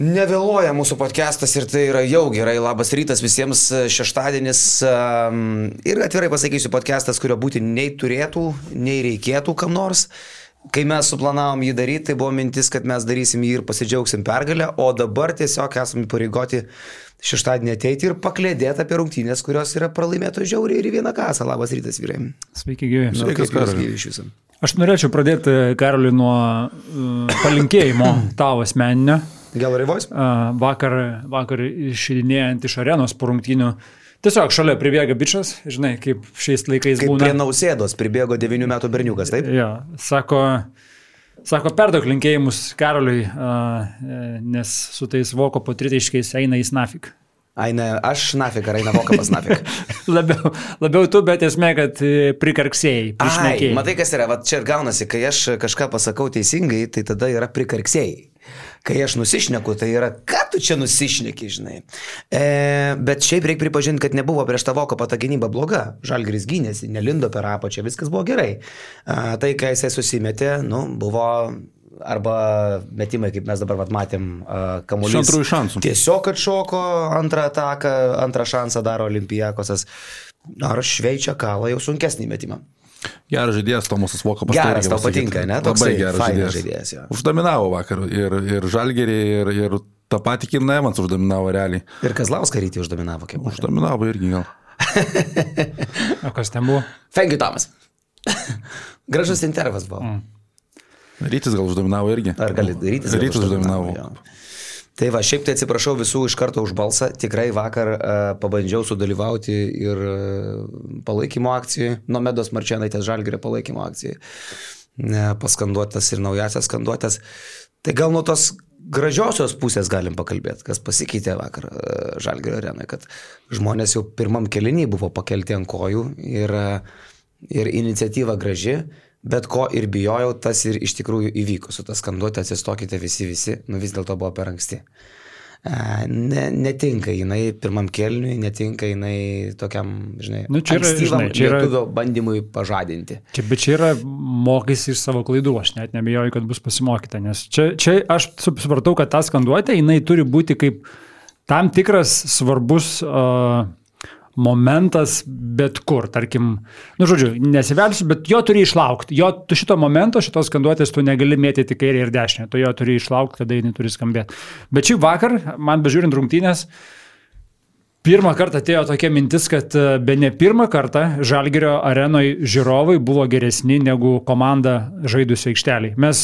Nevėluoja mūsų podcastas ir tai yra jau gerai. Labas rytas visiems šeštadienis. Ir atvirai pasakysiu, podcastas, kurio būti nei turėtų, nei reikėtų kam nors. Kai mes suplanavom jį daryti, tai buvo mintis, kad mes darysim jį ir pasidžiaugsim pergalę, o dabar tiesiog esame pareigoti šeštadienį ateiti ir paklėdėti apie rungtynės, kurios yra pralaimėtos žiauriai ir į vieną kasą. Labas rytas, vyrai. Sveiki, gyvi. Sveikas, jūsų. Aš norėčiau pradėti, Karoliui, nuo uh, palinkėjimo tavo asmeninio. Gal Rivojus? Vakar, vakar išidinėjant iš arenos po rungtynių. Tiesiog šalia pribėga bičias, žinai, kaip šiais laikais kaip būna. Prie nausėdos pribėgo 9 metų berniukas, taip? Jo, sako, sako perdaug linkėjimus Karoliui, nes su tais voko po tritiškiais eina į snafik. Aina, aš nafik, ar eina vokapas nafik. labiau, labiau tu, bet esmė, kad prikarksėjai. Ai, matai, kas yra, va čia ir gaunasi, kai aš kažką pasakau teisingai, tai tada yra prikarksėjai. Kai aš nusišneku, tai yra, ką tu čia nusišneki, žinai. E, bet šiaip reikia pripažinti, kad nebuvo prieš tavo kopą ta gynyba bloga. Žalgris gynėsi, nelindo per apačią, viskas buvo gerai. E, tai, kai jisai susimetė, nu, buvo arba metimai, kaip mes dabar vat, matėm, kamuolys. Iš antrųjų šansų. Tiesiog atšoko antrą ataką, antrą šansą daro Olimpijakosas. Ar šveičia kalą jau sunkesnį metimą. Geras žaidėjas Tomasas Vokapas. Geras, tau patinka, ne? Toks Labai geras žaidėjas. žaidėjas jo. Uždominavo vakar ir, ir Žalgerį, ir, ir tą patį Kim Nevans uždominavo realiai. Ir Kazlauską rytį uždominavo, kaip už. Uždominavo irgi gal. o kas ten buvo? Fengi Tomas. Gražus intervas buvo. Mm. Rytis gal uždominavo irgi. Ar gali rytis? Rytis uždominavo. Jo. Tai va, šiaip tai atsiprašau visų iš karto už balsą. Tikrai vakar uh, pabandžiau sudalyvauti ir uh, palaikymo akcijai, Nomedos Marčianaitės Žalgėrio palaikymo akcijai. Uh, paskanduotas ir naujasias skanduotas. Tai gal nuo tos gražiosios pusės galim pakalbėti, kas pasikeitė vakar uh, Žalgėrio arenoje, kad žmonės jau pirmam keliniai buvo pakelti ant kojų ir, uh, ir iniciatyva graži. Bet ko ir bijojau, tas ir iš tikrųjų įvyko. Su tą skanduotę atsistokite visi, visi, nu vis dėlto buvo per anksti. Ne, netinka jinai pirmam kelniui, netinka jinai tokiam, žinai, nu, čia yra, žinai, čia yra bandymui pažadinti. Čia, bet čia yra mokys iš savo klaidų, aš net nebijoju, kad bus pasimokyta, nes čia, čia aš supratau, kad ta skanduotė, jinai turi būti kaip tam tikras svarbus uh, momentas bet kur, tarkim, nu žodžiu, nesivelsiu, bet jo turi išlaukti. Jo, tu šito momento, šitos skanduotės tu negali mėtyti kairį ir dešinę, tu jo turi išlaukti, kada jinai turi skambėti. Bet šį vakar, man bežiūrint rungtynės, Pirmą kartą atėjo tokia mintis, kad be ne pirmą kartą Žalgerio arenoje žiūrovai buvo geresni negu komanda žaidusi aikšteliai. Mes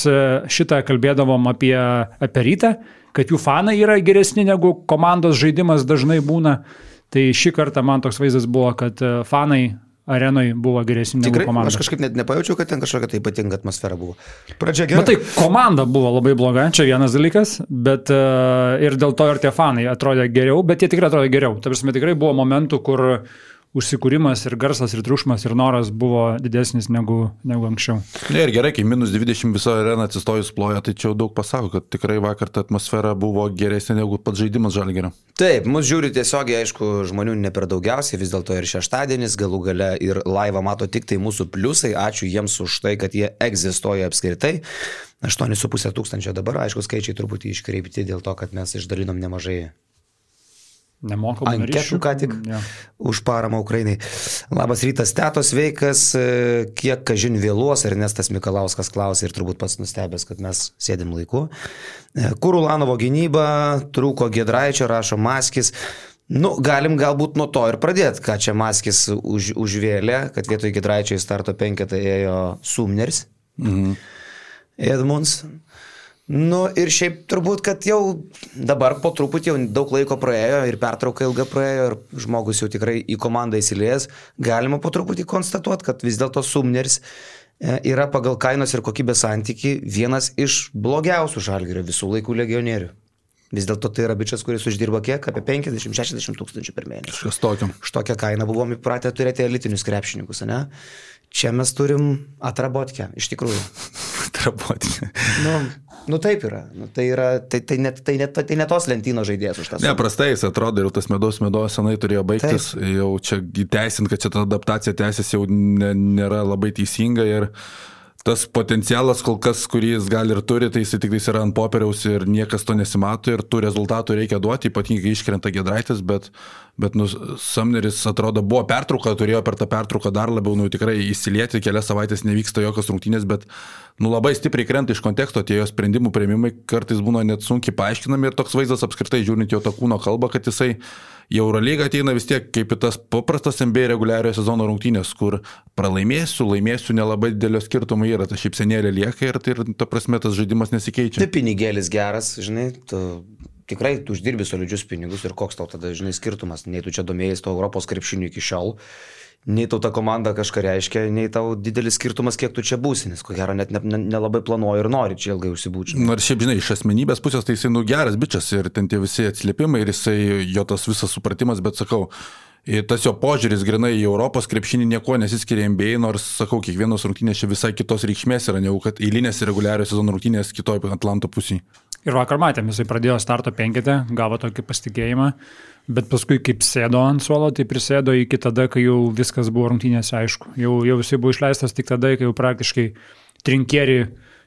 šitą kalbėdavom apie, apie rytą, kad jų fanai yra geresni negu komandos žaidimas dažnai būna. Tai šį kartą man toks vaizdas buvo, kad fanai arenui buvo geresni negu Tikrai, komanda. aš kažkaip net nepajaučiau, kad ten kažkokia tai ypatinga atmosfera buvo. Pradžia gerai. Bet tai komanda buvo labai bloga, čia vienas dalykas, bet uh, ir dėl to ir tie fanai atrodė geriau, bet jie tikrai atrodė geriau. Ta prasme, tikrai buvo momentų, kur užsikūrimas ir garsas ir triukšmas ir noras buvo didesnis negu, negu anksčiau. Ne, ir gerai, kai minus 20 viso arena atsistojus ploja, tai čia jau daug pasako, kad tikrai vakar ta atmosfera buvo geresnė negu pats žaidimas žalgerio. Taip, mus žiūri tiesiogiai, aišku, žmonių ne per daugiausiai, vis dėlto ir šeštadienis, galų gale ir laivą mato tik tai mūsų pliusai, ačiū jiems už tai, kad jie egzistuoja apskritai. 8,5 tūkstančio dabar, aišku, skaičiai truputį iškreipti dėl to, kad mes išdalinom nemažai Nemokamų anketų ką tik ja. už paramą Ukrainai. Labas rytas, Tetos veikas, kiek kažin vėluos, Ernestas Mikalauskas klausė ir turbūt pats nustebęs, kad mes sėdim laiku. Kur Ulanovo gynyba, trūko Gedraičio, rašo Maskis. Nu, galim galbūt nuo to ir pradėti, ką čia Maskis už, užvėlė, kad vietoj Gedraičio į starto penketą ėjo Sumners. Mhm. Edmunds. Nu ir šiaip turbūt, kad jau dabar po truputį jau daug laiko praėjo ir pertrauka ilga praėjo ir žmogus jau tikrai į komandą įsilies, galima po truputį konstatuoti, kad vis dėlto Sumneris yra pagal kainos ir kokybės santyki vienas iš blogiausių žalgerio visų laikų legionierių. Vis dėlto tai yra bičias, kuris uždirba kiek? Apie 50-60 tūkstančių per mėnesį. Kažkas tokio. Už tokią kainą buvom įpratę turėti elitinius krepšininkus, ne? Čia mes turim atrabotkę, iš tikrųjų. Atrabotkę. Nu, nu taip yra. Nu, tai, yra tai, tai, net, tai, net, tai net tos lentynos žaidėjas už tą. Neprastai jis atrodo ir tas medaus medaus senai turėjo baigtis. Taip. Jau čia įteisint, kad čia ta adaptacija tęsiasi jau ne, nėra labai teisinga ir tas potencialas kol kas, kurį jis gali ir turi, tai jis tik tais yra ant popieriaus ir niekas to nesimato ir tų rezultatų reikia duoti, ypatingai iškrenta Gedraitas, bet, bet nu, Samneris atrodo buvo pertrauka, turėjo per tą pertrauką dar labiau, nu tikrai įsilieti, kelias savaitės nevyksta jokios rungtynės, bet nu, labai stipriai krenta iš konteksto tie jo sprendimų prieimimai, kartais būna net sunkiai paaiškinami ir toks vaizdas apskritai žiūrint jo tą kūno kalbą, kad jisai į Eurolygą ateina vis tiek kaip į tas paprastas NBA reguliariojo sezono rungtynės, kur pralaimėsiu, laimėsiu, nelabai didelio skirtumo yra, ta šypsenėlė lieka ir tai, ta prasme, tas žaidimas nesikeičia. Tai pinigėlis geras, žinai, tu tikrai tu uždirbi solidžius pinigus ir koks tau tada, žinai, skirtumas, nei tu čia domėjai to Europos krepšinių iki šiol nei tau ta komanda kažką reiškia, nei tau didelis skirtumas, kiek tu čia būsi, nes ko gero net nelabai ne, ne planuoji ir nori čia ilgai užsibūti. Ir šiaip, žinai, iš asmenybės pusės tai jisai, nu, geras bičias ir ten tie visi atsiliepimai ir jisai, jo tas visas supratimas, bet sakau, Tas jo požiūris grinai į Europos krepšinį nieko nesiskiria NBA, nors, sakau, kiekvienos rungtynės čia visai kitos reikšmės yra, negu kad eilinės reguliarios sezono rungtynės kitoje Atlanto pusėje. Ir vakar matėme, jisai pradėjo starto penketę, gavo tokį pasitikėjimą, Bet paskui, kaip sėdo ant suolo, tai prisėdo iki tada, kai jau viskas buvo rungtynėse aišku. Jau, jau jisai buvo išleistas tik tada, kai jau praktiškai trinkeri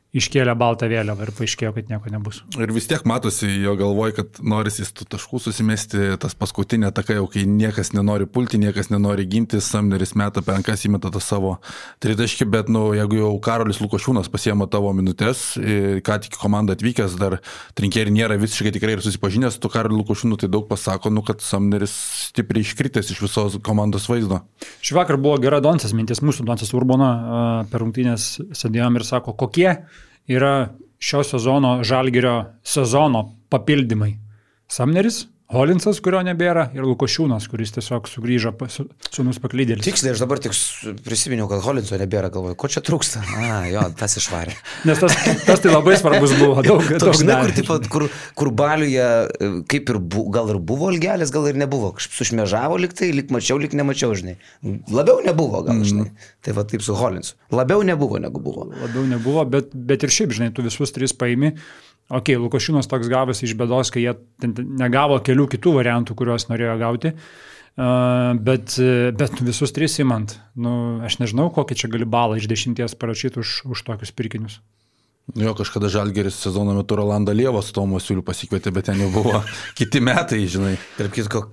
iškėlė baltą vėliavą ir paaiškėjo, kad nieko nebus. Ir vis tiek matosi jo galvoj, kad norisi tų taškų susimesti, tas paskutinė taka jau, kai niekas nenori pulti, niekas nenori ginti, Samneris meta per rankas įmeta tą savo tritaškį, bet, nu, jeigu jau Karolis Lukošiūnas pasiema tavo minutės, ką tik komanda atvykęs, dar trinkeri nėra visiškai tikrai ir susipažinęs su Karoliu Lukošiūnu, tai daug pasako, nu, kad Samneris stipriai iškritęs iš visos komandos vaizdo. Šį vakar buvo gera Donsas mintis, mūsų Donsas Urbona per rungtynės sėdėjom ir sako, kokie yra šio sezono žalgerio sezono papildymai. Samneris, Holinsas, kurio nebėra, ir Lukošiūnas, kuris tiesiog sugrįžo su, sunus paklydėlis. Tiksliai, aš dabar tik prisiminiau, kad Holinso nebėra, galvoju, ko čia trūksta. A, jo, tas išvarė. Nes tas, tas tai labai svarbus buvo, daug. Toks, daug žinai, kur, tipo, kur, kur baliuje, kaip ir bu, gal ir buvo algelės, gal ir nebuvo. Kažkaip sušmežavo liktai, lik mačiau, lik nemačiau, žinai. Labiau nebuvo, gal, žinai. Mm. Tai va taip su Holinsu. Labiau nebuvo, negu buvo. Labiau nebuvo, bet, bet ir šiaip, žinai, tu visus tris paimi ok, Lukošiūnas toks gavosi iš bėdos, kai jie negavo kelių kitų variantų, kuriuos norėjo gauti. Bet, bet visus tris įmant, nu, aš nežinau, kokį čia gali balą iš dešimties parašyti už, už tokius pirkinius. Jo, kažkada Žalgeris sezono metu Rolandą Lievą su Tomu Siūliu pasikvietė, bet ten jau buvo kiti metai, žinai. Tarp kitko,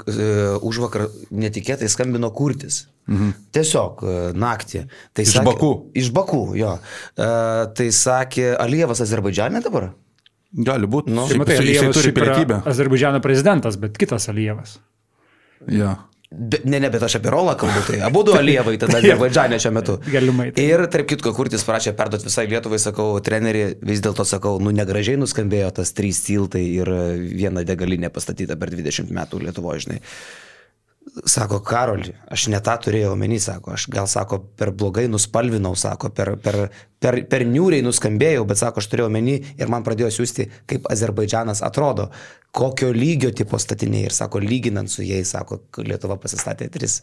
už vakar netikėtai skambino kurtis. Mhm. Tiesiog naktį. Tai iš sakė, Bakų. Iš Bakų, jo. Tai sakė, Alievas Azerbaidžiane dabar? Gali būti. Nu, tai matai, jisai turi pilietybę. Azerbaidžiano prezidentas, bet kitas Alievas. Ja. Be, ne, ne, bet aš apie Rolą kalbu, tai abu du Alievai tada Azerbaidžanė šiuo metu. Galimai. Tai. Ir tarp kitko, kurtis prašė perduoti visai Lietuvai, sakau, treneri, vis dėlto sakau, nu negražiai nuskambėjo tas trys tiltai ir viena degalinė pastatyta per 20 metų Lietuvoje, žinai. Sako, Karoli, aš ne tą turėjau omeny, sako, aš gal, sako, per blogai nuspalvinau, sako, per, per, per, per niūriai nuskambėjau, bet, sako, aš turėjau omeny ir man pradėjo siūsti, kaip Azerbaidžanas atrodo, kokio lygio tipo statiniai ir, sako, lyginant su jais, sako, Lietuva pasistatė tris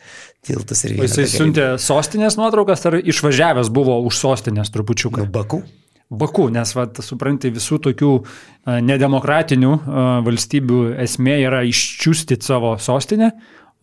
tiltus ir vieną. Jisai siuntė sostinės nuotraukas ar išvažiavęs buvo už sostinės trupučiuką? Nu, Baku. Baku, nes, va, supranti, visų tokių nedemokratinių valstybių esmė yra iščiūsti savo sostinę,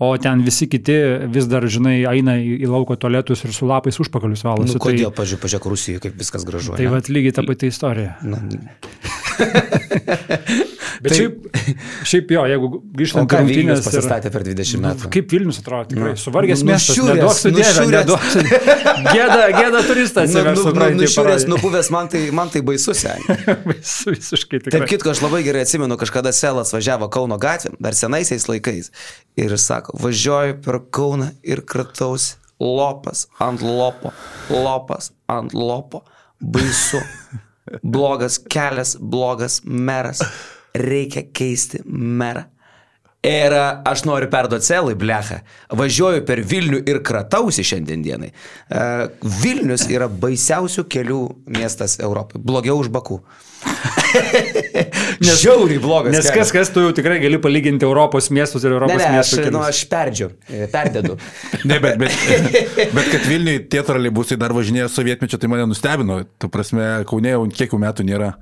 o ten visi kiti vis dar, žinai, eina į, lauko tualetus ir su lapais užpakalius valosi. Nu, kodėl, tai, pažiūrėk, pažiūrėk Rusijoje, kaip viskas gražu. Tai vad lygiai ta pati istorija. Na, Bet tai, šiaip, šiaip jo, jeigu grįžtant prie Vilnius pasistatė per 20 metų. Nu, kaip Vilnius atrodo, tikrai, nu, suvargęs nu, miestas, neduok su dievė, neduok gėda, gėda turistas. Nu, nu, nu, nušiūręs, nubuvęs, man tai, man tai baisus, seniai. Baisu visiškai tikrai. Taip kitko, aš labai gerai atsimenu, kažkada Selas važiavo Kauno gatvėm, dar senaisiais laikais. Ir sako, važiuoju per Kauną ir kratausi lopas ant lopo, lopas ant lopo, baisu blogas kelias, blogas meras, reikia keisti merą. Ir aš noriu perduoti celai, blecha. Važiuoju per Vilnių ir kratausi šiandien dienai. Vilnius yra baisiausių kelių miestas Europai. Blogiau už Bakų. nes, Žiauriai blogas. Nes kas, kas tu jau tikrai gali palyginti Europos miestus ir Europos ne, ne, miestus. Aš, nu, aš perdžiu, perdedu. ne, bet, bet, bet kad Vilniui tie trolebusai dar važinėjo sovietmečio, tai mane nustebino. Tu prasme, Kaunė jau kiek metų nėra.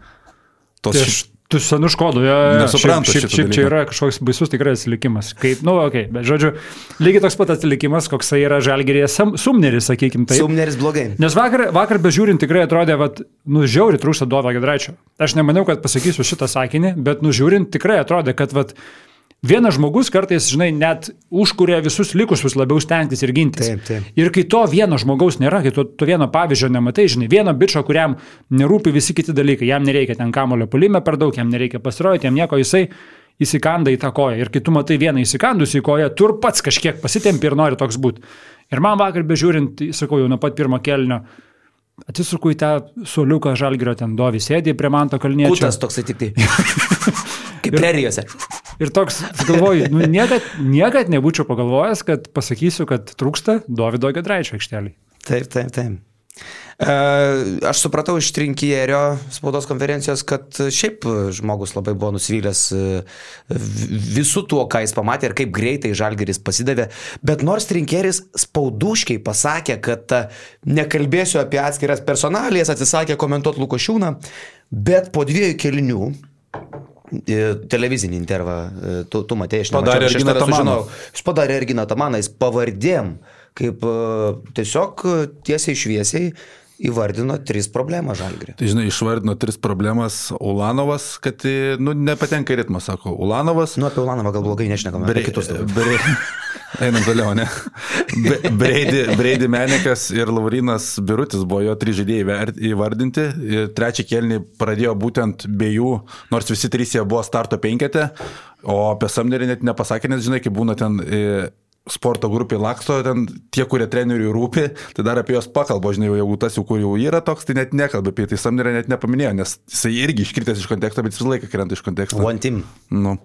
Tos... Tai aš Tu senu škodu, jo. Nesuprantu šiaip, šiaip, šiaip čia yra kažkoks baisus tikrai atsilikimas. Kaip, nu, okei, okay, bet žodžiu, lygiai toks pat atsilikimas, koks yra žalgerėje sumneris, sakykim, taip. Sumneris blogai. Nes vakar, vakar bežiūrint tikrai atrodė, kad, nu, žiauri trūksta Dovo Gedraičio. Aš nemaniau, kad pasakysiu šitą sakinį, bet, nu, žiūrint tikrai atrodė, kad, vat, vienas žmogus kartais, žinai, net užkuria visus likusius labiau stengtis ir gintis. Taip, taip. Ir kai to vieno žmogaus nėra, kai to, to vieno pavyzdžio nematai, žinai, vieno bičio, kuriam nerūpi visi kiti dalykai, jam nereikia ten kamulio pulime per daug, jam nereikia pasirodyti, jam nieko, jisai įsikanda į tą koją. Ir kai tu matai vieną įsikandusį į koją, tu ir pats kažkiek pasitempi ir nori toks būti. Ir man vakar bežiūrint, sakau, jau nuo pat pirmo kelnio, atsisuku į tą suoliuką žalgerio ten dovį, sėdė prie manto kalniečio. Kutas toksai tik tai. Kaip prerijose. Ir toks, galvoju, nu, niekad, niekad nebūčiau pagalvojęs, kad pasakysiu, kad trūksta Davido Gedraičio aikštelį. Taip, taip, taip. E, Aš supratau iš trinkierio spaudos konferencijos, kad šiaip žmogus labai buvo nusivylęs e, visų tuo, ką jis pamatė ir kaip greitai žalgeris pasidavė. Bet nors trinkieris spauduškiai pasakė, kad e, nekalbėsiu apie atskiras personalijas, atsisakė komentuoti Lukošiūną, bet po dviejų kelinių e, televizinį intervą, e, tu, tu matėjai, aš Padarė Erginą Tamaną. Jis padarė Erginą Tamaną, jis pavardėm, kaip e, tiesiog e, tiesiai šviesiai įvardino tris problemas žalgrį. Tai žinai, išvardino tris problemas. Ulanovas, kad e, nu, nepatenka į ritmą, sako. Ulanovas. Nu, apie Ulanovą gal blogai nešnekame, apie kitus dabar. Bre... Einam toliau, ne? Breidi, Menikas ir Laurinas Birutis buvo jo trys žaidėjai įvardinti. Ir Trečią kelnį pradėjo būtent be jų, nors visi trys jie buvo starto penkete, o apie Samnerį net nepasakė, nes žinai, kaip būna ten e, sporto grupė laksto, ten tie, kurie treneriui rūpi, tai dar apie juos pakalbo, žinai, jeigu tas jau kur jau yra toks, tai net nekalba apie tai, Samnerį net nepaminėjo, nes jisai irgi iškritęs iš konteksto, bet visą laiką krenta iš konteksto. One team. Nu.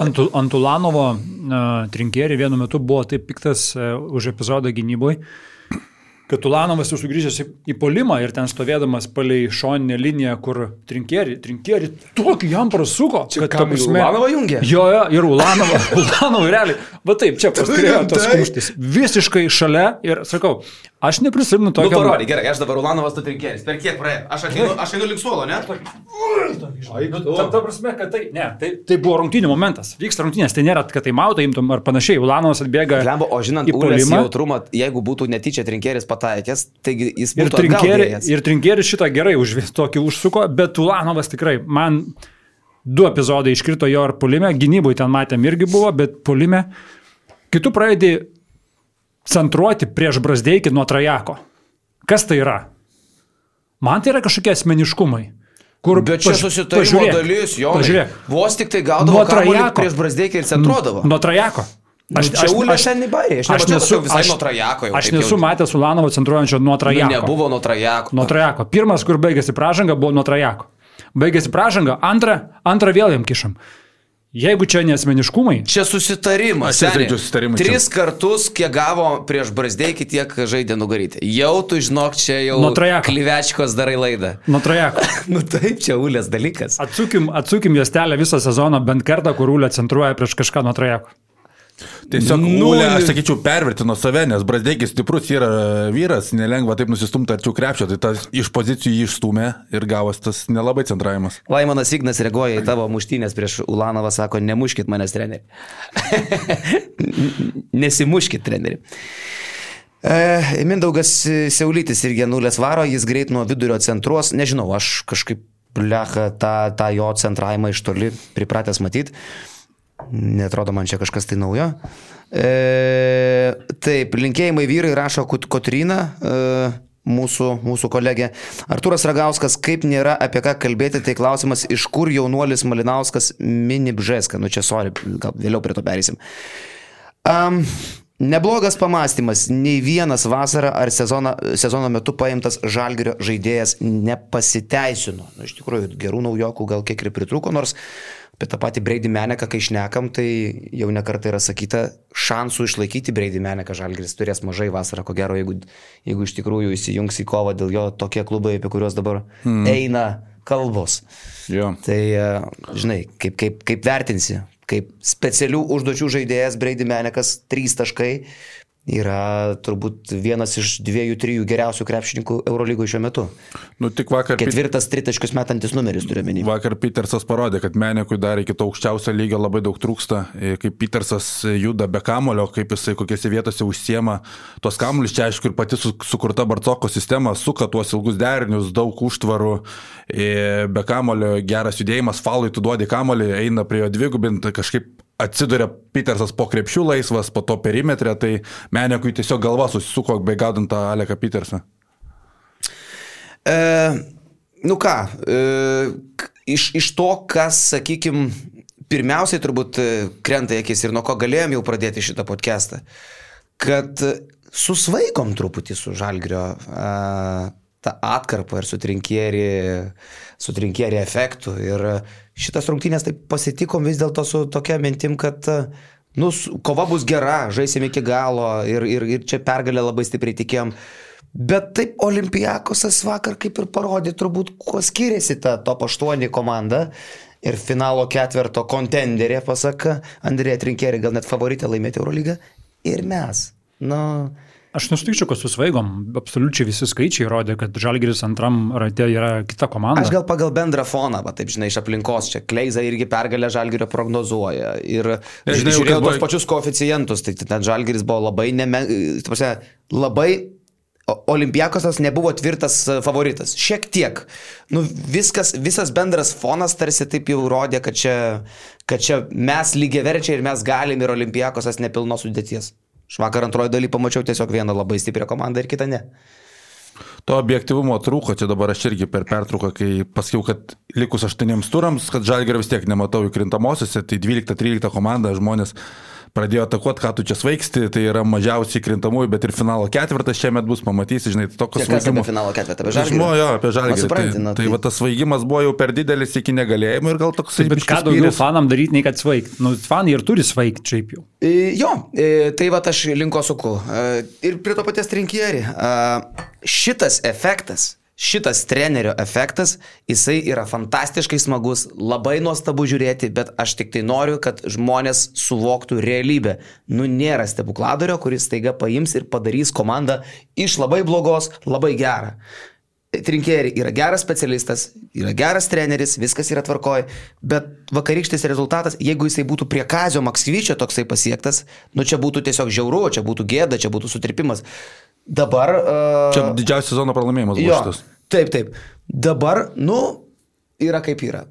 Ant, ant Ulanovo uh, trinkierį vienu metu buvo taip piktas uh, už epizodą gynyboje, kad Ulanovas jau sugrįžęs į, polimą ir ten stovėdamas palei šoninę liniją, kur trinkierį, trinkierį tokį jam prasuko, Čia ta į Ulanovą jungia? Jo, jo, ir Ulanovą, Ulanovą realiai. Va taip, čia paskrėjo tas kumštis. Visiškai šalia ir sakau, aš neprisimenu Nu, tokio... parodyk, gerai, aš dabar Ulanovas tu trinkėlis. Per kiek praėjo? Aš ateinu, aš einu link suolo, ne? Nu, ta, ta prasme, kad tai, ne, tai, tai buvo rungtynių momentas. Vyksta rungtynės, tai nėra, kad tai mauto imtum ar panašiai. Ulanovas atbėga. Lembo, o žinant, Ulės jautrumą, jeigu būtų netyčia trinkėlis pataikęs, taigi jis Ir būtų atgal trinkėri, ir trinkėri šitą gerai už tokį užsuko, bet Ulanovas tikrai, man du epizodai iškrito jo ar pulime, gynybui ten matėm irgi buvo, bet pulime, kai tu pradedi centruoti prieš Brasdeikį nuo Trajako. Kas tai yra? Man tai yra kažkokie asmeniškumai. Kur Bet čia susitarimo pažiūrėk, dalis, jo. Pažiūrėk. Vos tik tai gaudavo Trajako. prieš Brasdeikį ir centruodavo. Nuo Trajako. Aš, čia Ulės ten įbairė, aš, aš nesu visai nuo Trajako. jau Aš nesu jau- matęs Ulanovo centruojančio nuo Nu, Trajako. nebuvo nuo Trajako. Nuo Trajako. Pirmas, kur baigėsi pražanga, buvo nuo Trajako. Baigėsi pražanga, antrą, antrą vėl jam kišam. Jeigu čia nesmeniškumai, Čia susitarimas. Aš čia seni. žaidžiu susitarimą čia. Tris kartus, kiek gavo prieš Brasdeikį, tiek žaidė nugaryti. Jau tu žinok, čia jau Nuo Trajako. klyvečkos darai laidą. nuo Trajako. nu taip, čia Ulės dalykas. Atsukim, atsukim juostelę visą sezoną bent kartą, kur Ulė centruoja prieš kažką nuo Trajako. Tiesiog Nulis. Ulė, aš sakyčiau, pervertino save, nes Brasdeikis stiprus yra vyras, nelengva taip nusistumti arčiau krepšio, tai tas iš pozicijų jį išstumė ir gavos tas nelabai centravimas. Laimonas Ignas reaguoja į tavo muštynės prieš Ulanovą, sako, nemuškit manęs treneri. Nesimuškit treneri. E, Mindaugas Seulytis irgi nulės varo, jis greit nuo vidurio centruos, nežinau, aš kažkaip plecha tą, tą jo centravimą iš toli pripratęs matyti. Netrodo man čia kažkas tai naujo. E, taip, linkėjimai vyrai rašo Kotryna, e, mūsų, mūsų kolegė. Arturas Ragauskas, kaip nėra apie ką kalbėti, tai klausimas, iš kur jaunuolis Malinauskas mini bžeską. Nu čia, sorry, gal vėliau prie to perėsim. Um, neblogas pamastymas. Nei vienas vasarą ar sezono, sezono metu paimtas žalgerio žaidėjas nepasiteisino. Nu, iš tikrųjų, gerų naujokų gal kiek ir pritruko, nors apie tą patį Breidį Meneką, kai išnekam, tai jau nekartai yra sakyta, šansų išlaikyti Breidį Meneką žalgeris turės mažai vasarą, ko gero, jeigu, jeigu iš tikrųjų įsijungs į kovą dėl jo tokie klubai, apie kuriuos dabar hmm. eina kalbos. Jo. Tai, e, žinai, kaip, kaip, kaip vertinsi, kaip specialių užduočių žaidėjas Breidį Menekas, trys taškai, yra turbūt vienas iš dviejų, trijų geriausių krepšininkų Eurolygoje šiuo metu. Nu, tik vakar. Ketvirtas tritaškius metantis numeris turiu menį. Vakar Petersas parodė, kad Menekui dar iki to aukščiausio lygio labai daug trūksta. E, kaip Petersas juda be kamulio, kaip jisai kokiose vietose užsiema tuos kamuolius, čia aišku ir pati sukurta Barcoko sistema, suka tuos ilgus derinius, daug užtvarų, e, be kamulio geras judėjimas, falui tu duodi kamulį, eina prie jo dvigubinti, kažkaip atsiduria Petersas po krepšių laisvas, po to perimetrė, tai Menekui tiesiog galva susisuko, beigaudant tą Aleką Petersą. E, nu ką, e, iš, iš to, kas, sakykime, pirmiausiai turbūt e, krenta akis ir nuo ko galėjom jau pradėti šitą podcastą, kad susvaikom truputį su Žalgrio e, tą atkarpą ir sutrinkierį, sutrinkierį efektų. Ir šitas rungtynės taip pasitikom vis dėlto su tokia mintim, kad nu, kova bus gera, žaisim iki galo ir, ir, ir čia pergalę labai stipriai tikėjom. Bet taip Olimpijakosas vakar kaip ir parodė turbūt, kuo skiriasi ta top 8 komanda ir finalo ketverto kontenderė, pasaka Andrėja Trinkeri, gal net favoritė laimėti Eurolygą ir mes. Nu, Aš nesutikčiau, kad susvaigom. Absoliučiai visi skaičiai rodė, kad Žalgiris antram rate yra kita komanda. Aš gal pagal bendrą foną, va, taip žinai, iš aplinkos čia. Kleiza irgi pergalę Žalgirio prognozuoja. Ir žinai, žiūrėjau tos buvo... pačius koeficientus, tai ten Žalgiris buvo labai, neme, prasme, labai Olimpiakosas nebuvo tvirtas favoritas. Šiek tiek. Nu, viskas, visas bendras fonas tarsi taip jau rodė, kad čia, kad čia mes lygiai verčiai ir mes galim ir Olimpiakosas nepilnos sudėties. Aš vakar antroji daly pamačiau tiesiog vieną labai stiprią komandą ir kitą ne. To objektivumo trūko, čia dabar aš irgi per pertrauką, kai pasakiau, kad likus aštuoniems turams, kad žalgerio vis tiek nematau įkrintamosiose, tai 12-13 komanda žmonės pradėjo atakuoti, ką tu čia svaigsti, tai yra mažiausiai krintamųjų, bet ir finalo ketvirtas šiemet bus, pamatysi, žinai, tai tokios svaigimo. finalo ketvirtą, apie žalgį. Žinau, jo, apie žalgį. Tai, tai, tai va tas svaigimas buvo jau per didelis iki negalėjimo ir gal toks... Tai, bet ką daugiau spyris. fanam daryti, nei kad svaigt. Nu, fanai ir turi svaigt šiaip jau. E, jo, e, tai va aš linko suku. E, ir prie to paties trinkierį. E, šitas efektas šitas trenerio efektas, jisai yra fantastiškai smagus, labai nuostabu žiūrėti, bet aš tik tai noriu, kad žmonės suvoktų realybę. Nu, nėra stebukladario, kuris taiga paims ir padarys komandą iš labai blogos labai gerą. Trinkėri yra geras specialistas, yra geras treneris, viskas yra tvarkoj, bet vakarykštis rezultatas, jeigu jisai būtų prie Kazio Maksvyčio toksai pasiektas, nu čia būtų tiesiog žiauru, čia būtų gėda, čia būtų sutripimas. Dabar. Uh, Čia didžiausias sezono pralaimėjimas buvo šitas. Taip, taip. Dabar, nu, yra kaip yra.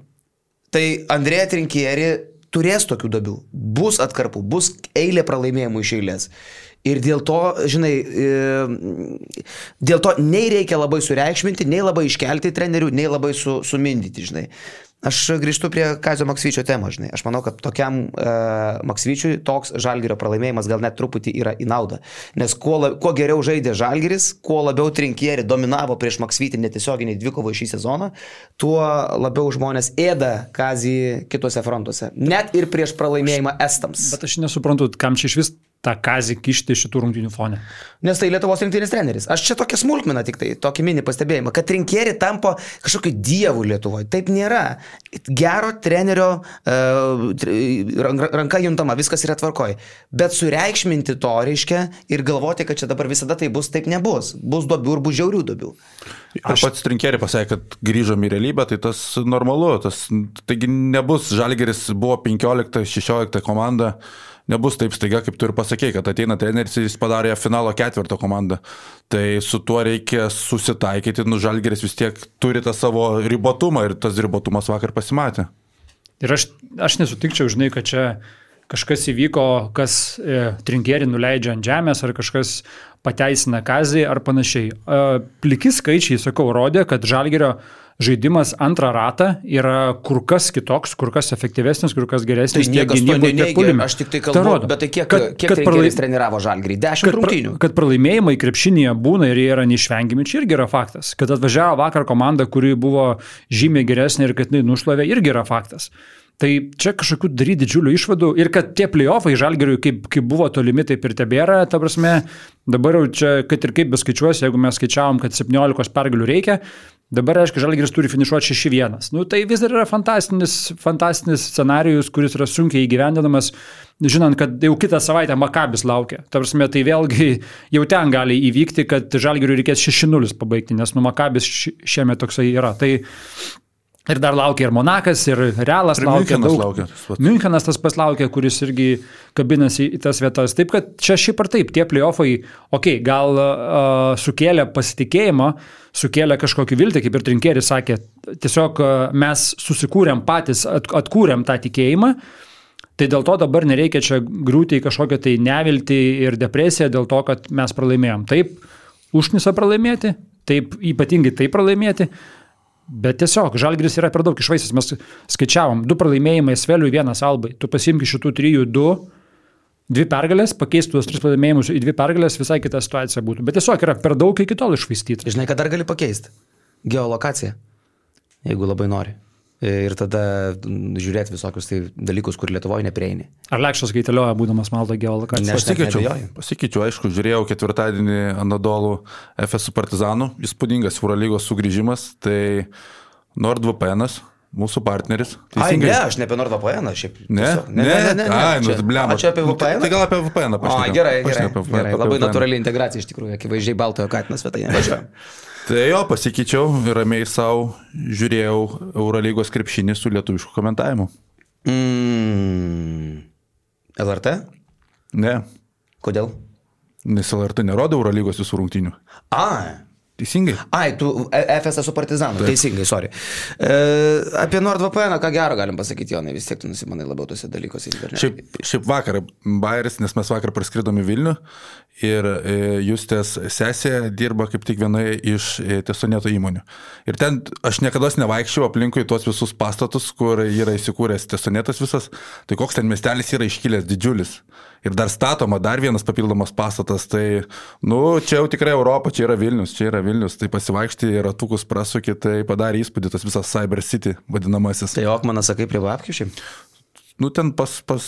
Tai Andrėja Trinkieri turės tokių dabių. Bus atkarpų, bus eilė pralaimėjimų iš eilės. Ir dėl to, žinai, e, dėl to nei reikia labai sureikšminti, nei labai iškelti trenerių, nei labai su, sumindyti, žinai. Aš grįžtu prie Kazio Maksvyčio temos, žinai. Aš manau, kad tokiam uh, Maksvyčiui toks žalgerio pralaimėjimas gal net truputį yra į naudą. Nes kuo, la, kuo geriau žaidė žalgeris, kuo labiau trinkieri dominavo prieš Maksvytį netiesioginiai dvikovo šį sezoną, tuo labiau žmonės ėda Kazį kitose frontuose. Net ir prieš pralaimėjimą Estams. Bet aš nesuprantu, kam čia iš vis tą kazį kišti šitų rungtynių fone. Nes tai Lietuvos rinktinės treneris. Aš čia tokia smulkmena tik tai, tokį mini pastebėjimą, kad rinkėri tampa kažkokiu dievu Lietuvoje. Taip nėra. Gero trenerio uh, ranka juntama, viskas yra tvarkoj. Bet sureikšminti to reiškia ir galvoti, kad čia dabar visada tai bus, taip nebus. Bus dobių ir bus žiaurių dobių. Aš pats trinkėri pasakė, kad grįžom į realybę, tai tas normalu. Tas, taigi nebus, Žalgeris buvo 15-16 komanda nebus taip staiga, kaip tu ir pasakėjai, kad ateina treneris ir jis padarė finalo ketvirto komandą. Tai su tuo reikia susitaikyti, nu žalgeris vis tiek turi tą savo ribotumą ir tas ribotumas vakar pasimatė. Ir aš, aš nesutikčiau, žinai, kad čia kažkas įvyko, kas e, trinkerį nuleidžia ant žemės ar kažkas pateisina kazį ar panašiai. E, pliki skaičiai, sakau, rodė, kad žalgerio žaidimas antrą ratą yra kur kas kitoks, kur kas efektyvesnis, kur kas geresnis. Tai niekas to neneigia, aš tik tai kalbu, ta bet tai kiek, kad, kiek kad pralai... treniravo žalgrį? Dešimt rungtynių. Kad pralaimėjimai krepšinėje būna ir jie yra neišvengiami, čia irgi yra faktas. Kad atvažiavo vakar komanda, kuri buvo žymiai geresnė ir kad jinai nušlavė, irgi yra faktas. Tai čia kažkokių daryti didžiulių išvadų ir kad tie playoffai žalgeriui, kaip, kaip buvo tolimi, taip ir tebėra, ta prasme, dabar jau čia, kad ir kaip beskaičiuosi, jeigu mes skaičiavom, kad 17 pergalių reikia, dabar, aišku, žalgeris turi finišuoti 6-1. Nu, tai vis dar yra fantastinis, fantastinis scenarius, kuris yra sunkiai įgyvendinamas, žinant, kad jau kitą savaitę Makabis laukia. Ta prasme, tai vėlgi jau ten gali įvykti, kad žalgeriui reikės 6-0 pabaigti, nes nu Makabis šiemet toksai yra. Tai Ir dar laukia ir Monakas, ir Realas ir laukia. Münchenas laukia. Münchenas tas paslaukia, kuris irgi kabinasi į tas vietas. Taip kad čia šiaip ar taip, tie playoffai, okei, okay, gal uh, sukėlė pasitikėjimą, sukėlė kažkokį viltį, kaip ir Trinkėris sakė, tiesiog uh, mes susikūrėm patys, at, atkūrėm tą tikėjimą. Tai dėl to dabar nereikia čia grūti į kažkokią tai neviltį ir depresiją dėl to, kad mes pralaimėjom. Taip, užnisa pralaimėti, taip, ypatingai taip pralaimėti, Bet tiesiog, žalgris yra per daug išvaistęs. Mes skaičiavom, du pralaimėjimai Sveliui, vienas Albai. Tu pasimki šitų trijų du, dvi pergalės, pakeistų tuos tris pralaimėjimus į dvi pergalės, visai kita situacija būtų. Bet tiesiog yra per daug iki tol išvaistyti. Žinai, kad dar gali pakeisti geolokaciją, jeigu labai nori ir tada žiūrėti visokius tai dalykus, kur Lietuvoje neprieini. Ar Lekšas kaitalioja, būdamas Malta geolokacija? Pasikeičiau, pasikeičiau, aišku, žiūrėjau ketvirtadienį Anadolų FS Partizanų, įspūdingas Eurolygos sugrįžimas, tai NordVPN. Mūsų partneris. Teisingai. Ai, ne, aš ne apie NordVPN, šiaip. Ne, ne, ne, ne. ne, ne. Ai, nu, blema. Aš apie VPN. Tai gal apie VPN pašnekėjau. O, gerai, gerai. Apie VPN, gerai. Labai natūraliai integracija iš tikrųjų, akivaizdžiai baltojo katinas svetainė. Tai jo, pasikeičiau ir ramiai savo žiūrėjau Eurolygos krepšinį su lietuvišku komentavimu. Mm. LRT? Ne. Kodėl? Nes LRT nerodo Eurolygos visų rungtynių. A, Teisingai. Ai, tu FS su Partizanu. Taip. Teisingai, sorry. E, apie NordVPN, ką gero galim pasakyti, Jonai, vis tiek tu nusimanai labiau tose dalykuose. Šiaip, šiaip vakar, Bairis, nes mes vakar praskridom į Vilnių ir e, Justės sesė dirba kaip tik vienoje iš e, tiesoneto įmonių. Ir ten aš niekada nevaikščiau aplinkui tuos visus pastatus, kur yra įsikūręs tiesonetas visas. Tai koks ten miestelis yra iškilęs didžiulis ir dar statoma dar vienas papildomas pastatas, tai, nu, čia jau tikrai Europa, čia yra Vilnius, čia yra Vilnius, tai pasivaikšti ir ratukus prasukį, tai padarė įspūdį tas visas Cyber City vadinamasis. Tai Okmanas sakai prie Vapkiušiai? Nu, ten pas, pas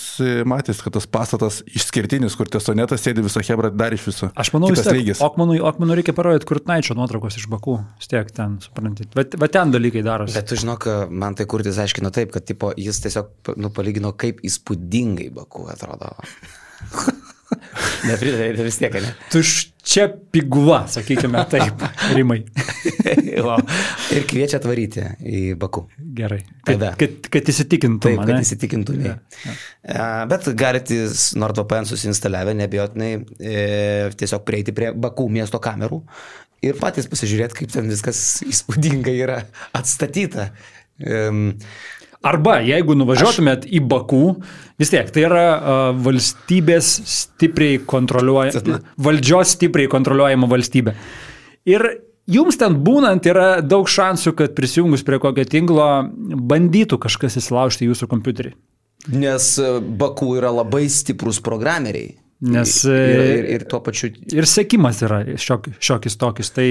matys, kad tas pastatas išskirtinis, kur tesonetas sėdi visą hebrą dar iš viso. Aš manau, vis tiek, Okmanui, Okmanui reikia parodyti Kurtnaičio nuotraukos iš Bakų. Vis tiek ten, suprantate. Bet, bet ten dalykai darosi. Bet tu žinok, man tai Kurtis aiškino taip, kad tipo, jis tiesiog nu, palygino, kaip įspūdingai Bakų atrodo. Nepridavė vis tiek, ne? Tuščia piguva, sakykime taip, rimai. ir kviečia atvaryti į Baku. Gerai. Kad, kad, kad įsitikintum. Taip, kad įsitikintum. Ja, ja. Bet galite NordVPN susinstaliavę, nebijotinai e, tiesiog prieiti prie Baku miesto kamerų ir patys pasižiūrėti, kaip ten viskas įspūdingai yra atstatyta. E, Arba jeigu nuvažiuotumėt Aš... į Bakų, vis tiek tai yra uh, valstybės stipriai kontroliuojama, valdžios stipriai kontroliuojama valstybė. Ir jums ten būnant yra daug šansų, kad prisijungus prie kokio tinklo bandytų kažkas įsilaužti jūsų kompiuterį. Nes Bakų yra labai stiprus programeriai. Nes ir, ir, ir, ir tuo pačiu. Ir sėkimas yra šiok, šiokis tokis. Tai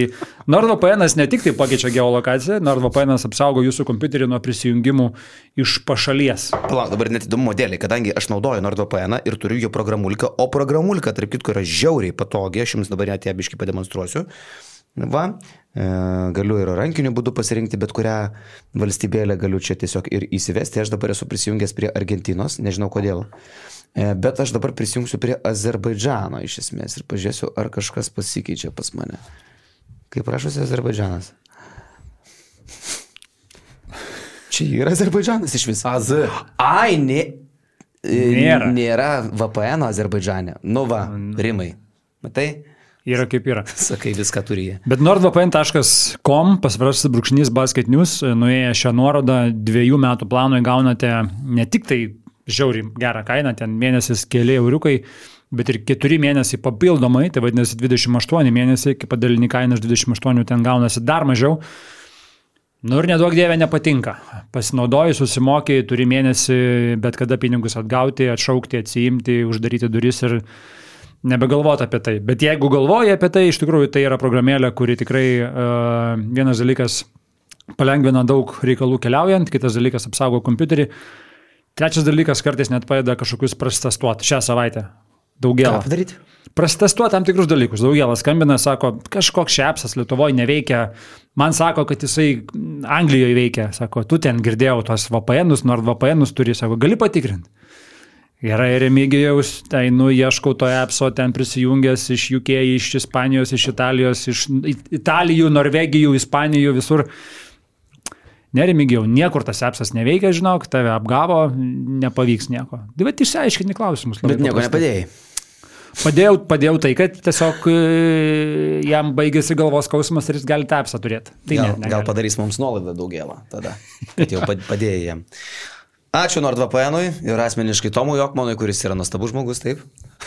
NordVPN ne tik tai pakeičia geolokaciją, NordVPN apsaugo jūsų kompiuterį nuo prisijungimų iš pašalies. Palauk, dabar net įdomu modelį, kadangi aš naudoju NordVPN ir turiu jo programuliką, o programulika, tarp kitko, yra žiauriai patogi, aš jums dabar net ją biškai pademonstruosiu. Va, e, galiu ir rankiniu būdu pasirinkti bet kurią valstybėlę, galiu čia tiesiog ir įsivesti. Aš dabar esu prisijungęs prie Argentinos, nežinau kodėl. E, bet aš dabar prisijungsiu prie Azerbaidžano iš esmės ir pažiūrėsiu, ar kažkas pasikeičia pas mane. Kaip rašosi Azerbaidžanas? Čia yra Azerbaidžanas iš viso. AZ. Ai, ne, e, nėra. Nėra VPN Azerbaidžane. Nu va, rimai. Matai? Yra kaip yra. Sakai, viską turi jie. Bet nordvpn.com pasvarasi brūkšnys basket news, nuėję šią nuorodą dviejų metų planui gaunate ne tik tai žiauriai gerą kainą, ten mėnesis keli euriukai, bet ir keturi mėnesiai papildomai, tai vadinasi 28 mėnesiai, kai padalinį kainą iš 28 ten gaunasi dar mažiau. Nu ir nedaug dievė nepatinka. Pasinaudoji, susimokiai, turi mėnesį bet kada pinigus atgauti, atšaukti, atsiimti, uždaryti duris ir nebegalvoti apie tai. Bet jeigu galvoji apie tai, iš tikrųjų tai yra programėlė, kuri tikrai uh, vienas dalykas palengvina daug reikalų keliaujant, kitas dalykas apsaugo kompiuterį. Trečias dalykas kartais net padeda kažkokius prasitestuoti šią savaitę. Daugiau. Ką padaryti? Prasitestuoti tam tikrus dalykus. Daugelas skambina, sako, kažkoks šiapsas Lietuvoje neveikia. Man sako, kad jisai Anglijoje veikia. Sako, tu ten girdėjau tos VPNus, nors VPNus turi, sako, gali patikrinti. Gerai, Remigijaus, tai nu ieškau to appso, ten prisijungęs iš UK, iš Ispanijos, iš Italijos, iš Italijų, Norvegijų, Ispanijų, visur. Nerimigijau, niekur tas appsas neveikia, žinok, tave apgavo, nepavyks nieko. Tai bet išsiaiškini klausimus. Bet nieko nepadėjai. Padėjau, padėjau tai, kad tiesiog e, jam baigėsi galvos skausmas ir jis gali tą apsą turėti. Tai gal, ne, gal padarys mums nuolaidą daugelą tada, kad jau padėjai jam. Ačiū NordVPN'ui ir asmeniškai Tomui Jokmanui, kuris yra nuostabus žmogus, taip.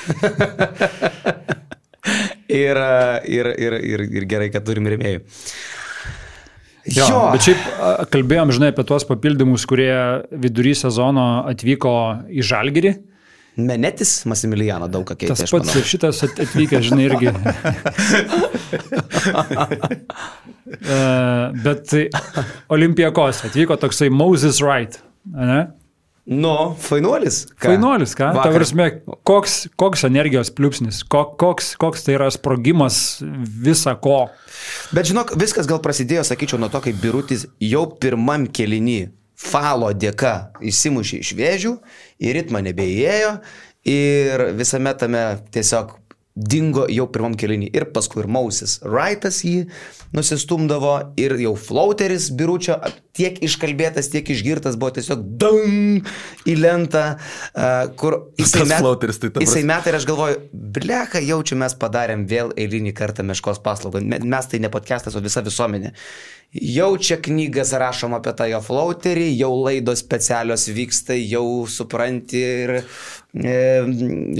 ir, ir, ir, ir, ir gerai, kad turim rėmėjų. Jo, jo. Bet šiaip kalbėjom, žinai, apie tuos papildymus, kurie vidury sezono atvyko į Žalgirį. Menetis Masimilijano daug ką keitė. Tas pats ir šitas atvykęs, žinai, irgi. bet Olimpijakos atvyko toksai Moses Wright. Ne? Nu, fainuolis. Ką? Fainuolis, ką? Ta prasme, koks, koks energijos pliūpsnis, koks, koks tai yra sprogimas visa ko. Bet žinok, viskas gal prasidėjo, sakyčiau, nuo to, kai Birutis jau pirmam kelinį falo dėka įsimušė iš vėžių, į ritmą nebeėjo ir visame tame tiesiog dingo jau pirmam kelinį ir paskui ir Mausis Wrightas jį nusistumdavo ir jau flauteris biručio tiek iškalbėtas, tiek išgirtas buvo tiesiog dang į lentą, kur jisai met, flauteris, tai jisai metai ir aš galvoju, bleka, jaučiu, mes padarėm vėl eilinį kartą meškos paslaugą. Mes tai ne podcastas, o visa visuomenė. Jau čia knygas rašom apie tą jo flauterį, jau laidos specialios vyksta, jau supranti ir e,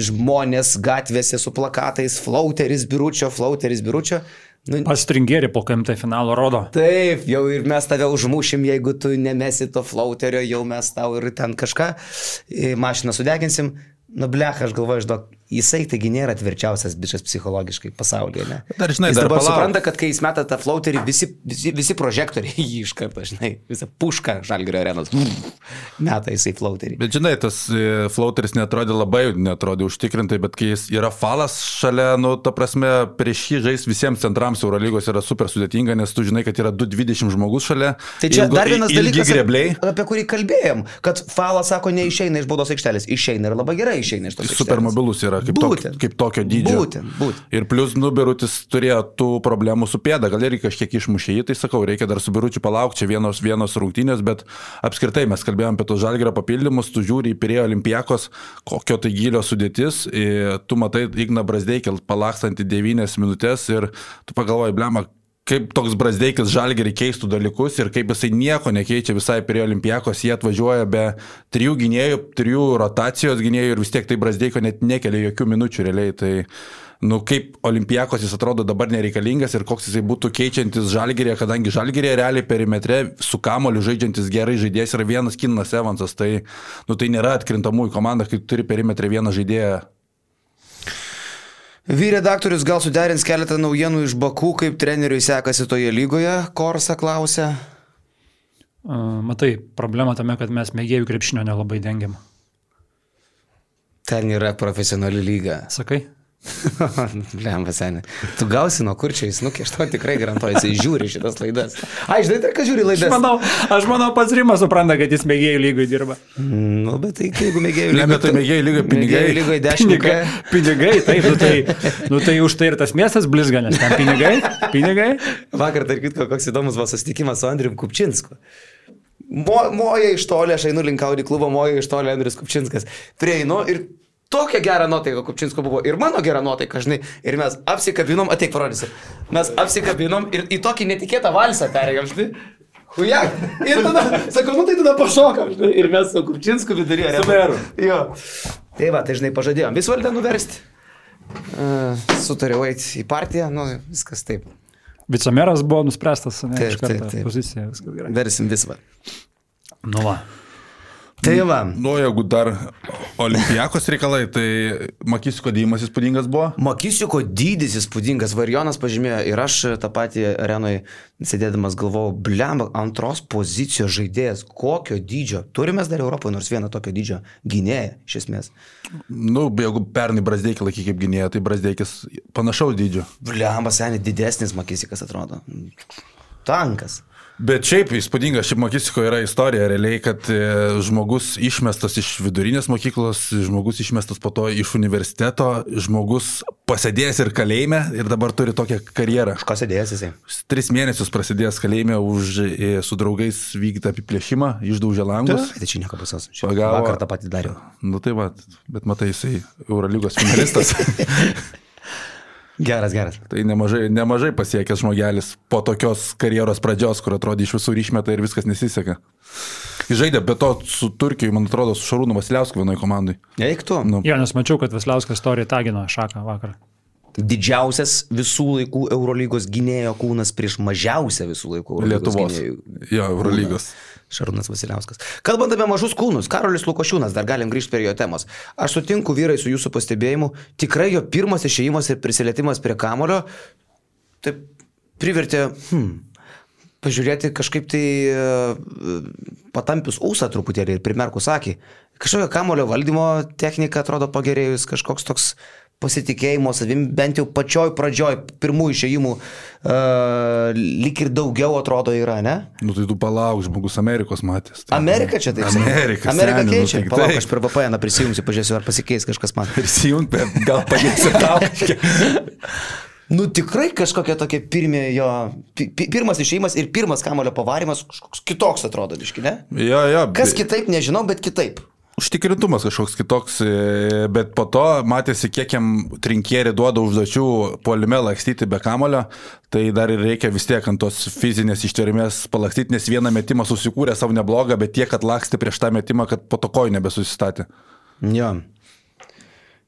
žmonės gatvėse su plakatais, flauteris biručio, flauteris biručio. Nu, Pastringėri po KMT finalo rodo. Taip, jau ir mes tave užmušim, jeigu tu nemesi to flauterio, jau mes tau ir ten kažką mašiną sudeginsim. Nu, blech, aš galvoju, žinok, jisai taigi nėra tvirčiausias bičias psichologiškai pasaulyje, ne? Dar žinai, jis dar dabar palauk. supranta, kad kai jis meta tą flauterį, visi, visi, visi prožektoriai jį iš karto, žinai, visą pušką žalgerio arenos. Meta jisai flauterį. Bet žinai, tas e, flauteris netrodė labai, netrodė užtikrintai, bet kai jis yra falas šalia, nu, ta prasme, prieš jį žais visiems centrams Eurolygos yra super sudėtinga, nes tu žinai, kad yra 220 žmogus šalia. Tai čia ilgo- dar vienas dalykas, grebliai. apie kurį kalbėjom, kad falas sako, neišeina iš baudos aikštelės, išeina ir labai gerai išeina iš tos. Super mobilus yra, kaip, tok, Būtent. kaip tokio dydžio. Būtent, būtent. Ir plus nubirutis turėjo tų problemų su pėda, gal irgi kažkiek išmušė jį, tai sakau, reikia dar su biručiu palaukti, čia vienos, vienos rungtynės, bet apskritai mes kalbėjome apie tos žalgerio papildymus, tu žiūri į Pirėjo olimpijakos, kokio tai gilio sudėtis, tu matai Igna Brasdeikį palakstantį 9 minutės ir tu pagalvoji, blema, kaip toks Brasdeikis žalgerį keistų dalykus ir kaip jisai nieko nekeičia visai prie olimpijakos, jie atvažiuoja be trijų gynėjų, trijų rotacijos gynėjų ir vis tiek tai Brasdeiko net nekelia jokių minučių realiai. Tai, nu, kaip olimpijakos jis atrodo dabar nereikalingas ir koks jisai būtų keičiantis žalgerį, kadangi žalgerį realiai perimetre su kamoliu žaidžiantis gerai žaidėjas yra vienas Kinas Evansas, tai, nu, tai nėra atkrintamųjų komanda, kai turi perimetre vieną žaidėją Vyr redaktorius gal suderins keletą naujienų iš Bakų, kaip treneriui sekasi toje lygoje, Korsa klausia. Matai, problema tame, kad mes mėgėjų krepšinio nelabai dengiam. Ten yra profesionali lyga. Sakai? Bliam, pasenė. Tu gausi nuo kur čia įsnukė, aš to tikrai garantuoju, jisai žiūri šitas laidas. Ai, žinai, tai kas žiūri Aš laidas? manau, aš manau pats Rimas supranta, kad jis mėgėjų lygoj dirba. Nu, bet tai jeigu mėgėjų Ne, bet tai mėgėjų lyga pinigai. Mėgėjų lygoje 10 Pinigai, pinigai taip, nu tai, nu tai už tai ir tas miestas blizga, nes ten pinigai, pinigai. Vakar, tarp kitko, koks įdomus buvo susitikimas su Andriu Kupčinsku. Mo, moja iš tolė, aš einu link Audi klubo, moja iš tolė Andrius Kupčinskas. Prieinu ir tokia gera nuotaika Kupčinsko buvo. Ir mano gera nuotaika, žinai. Ir mes apsikabinom, ateik parodysiu. Mes apsikabinom ir į tokį netikėtą valsą perėjom, žinai. Hujak. Ir tada, sakau, nu tai tada pašokam, žinai. Ir mes su Kupčinsku viduryje. Su meru. Jo. Tai va, tai žinai, pažadėjom. Vis valdę nuversti. Uh, sutariau eiti į partiją, nu viskas taip. Vicemeras buvo nuspręstas, ne, Taip, iš karto taip, taip. pozicija, viskas gerai. Versim visą. Nu va. Tai va. Nu, jeigu dar olimpijakos reikalai, tai Makisiko dėjimas įspūdingas buvo. Makisiko dydis įspūdingas, Varijonas pažymėjo ir aš tą patį arenoje sėdėdamas galvojau, blem, antros pozicijos žaidėjas, kokio dydžio. Turime dar Europoje nors vieną tokio dydžio gynėją, iš esmės. Nu, jeigu pernai Brasdeikį laikė kaip gynėją, tai Brasdeikis panašaus dydžio. Blem, seniai didesnis Makisikas atrodo. Tankas. Bet šiaip įspūdinga, šiaip Makisiko yra istorija realiai, kad e, žmogus išmestas iš vidurinės mokyklos, žmogus išmestas po to iš universiteto, žmogus pasėdėjęs ir kalėjime ir dabar turi tokią karjerą. Už ką sėdėjęs jisai? Tris mėnesius prasidėjęs kalėjime už e, su draugais vykdytą apiplėšimą, išdaužė langus. Tai čia nieko pasos. Pagavo. Vakar tą patį dariau. Nu tai va, bet matai, jisai Eurolygos finalistas. Geras, geras. tai nemažai, nemažai pasiekęs žmogelis po tokios karjeros pradžios, kur atrodė iš visų išmeta ir viskas nesiseka. Jis žaidė, be to su Turkijai, man atrodo, su Šarūnu Vasiliausku vienoje komandai. Eik tu. Nu, Jo, nes mačiau, kad Vasliauskas istorija tagino šaką vakar. Didžiausias visų laikų Eurolygos gynėjo kūnas prieš mažiausią visų laikų Eurolygos Lietuvos. gynėjų. Jo, Eurolygos. Šarūnas Vasiliauskas. Kalbant apie mažus kūnus, Karolis Lukošiūnas, dar galim grįžti prie jo temos. Aš sutinku vyrai su jūsų pastebėjimu, tikrai jo pirmas išėjimas ir prisilietimas prie kamulio, taip privertė, hmm, pažiūrėti kažkaip tai e, patampius ūsą truputėlį ir primerkus akį. Kažkokio kamulio valdymo technika atrodo pagerėjus, kažkoks toks pasitikėjimo savim, bent jau pačioj pradžioj, pirmų išėjimų, uh, lik ir daugiau atrodo yra, ne? Nu tai tu palauk, žmogus Amerikos matęs. Tai, Amerika čia taip. Amerika. Amerika seni, nu, keičia. tai Palauk, taip. aš per VPN prisijungsiu, pažiūrėsiu, ar pasikeis kažkas man. Prisijung, gal padėsi tau. Nu tikrai kažkokia tokia pirmie jo, pi, pi- pirmas išėjimas ir pirmas kamulio pavarimas kažkoks kitoks atrodo, biški, ne? jo, jo. Kas kitaip, nežinau, bet kitaip. Užtikrintumas kažkoks kitoks, e, bet po to matėsi, kiek jam trinkierį duoda užduočių puolime lakstyti be kamulio, tai dar ir reikia vis tiek ant tos fizinės ištvermės palakstyti, nes vieną metimą susikūrė savo neblogą, bet tiek atlaksti prieš tą metimą, kad po to kojų nebesusistatė. Jo. E,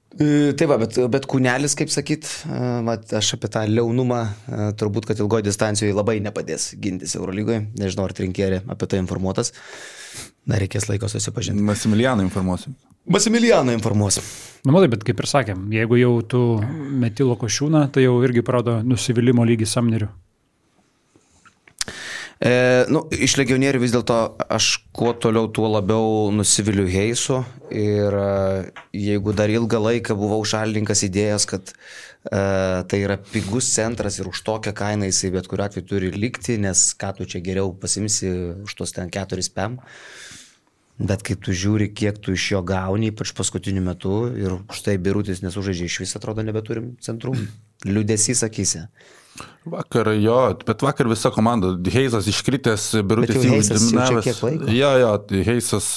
Tai va, bet, bet kūnelis, kaip sakyt, e, vat, aš apie tą liaunumą e, turbūt, kad ilgoje distancijoje labai nepadės gintis Eurolygoje. Nežinau, ar trinkėri apie tai informuotas. Dar reikės laiko susipažinti. Masimilianą informuosiu. Masimilijano informuos. Na, matai, bet kaip ir sakėm, jeigu jau tu meti lokošiūną, tai jau irgi parodo nusivylimų lygį samnerių. E, nu, iš legionierių vis dėlto aš kuo toliau, tuo labiau nusiviliu Heisu ir e, jeigu dar ilgą laiką buvau šalininkas idėjos, kad e, tai yra pigus centras ir už tokią kainą jisai bet kuriu atveju turi likti, nes ką tu čia geriau pasimsi už tos ten keturis PM. Bet kai tu žiūri, kiek tu iš jo gauni, ypač paskutiniu metu, ir štai birutis nesužaidžia iš vis, atrodo, nebeturim centrų. Liudesys akise. Vakar jo, bet vakar visa komanda, Heisas iškritęs, Birutis laiko? Jo, jo, Heisas,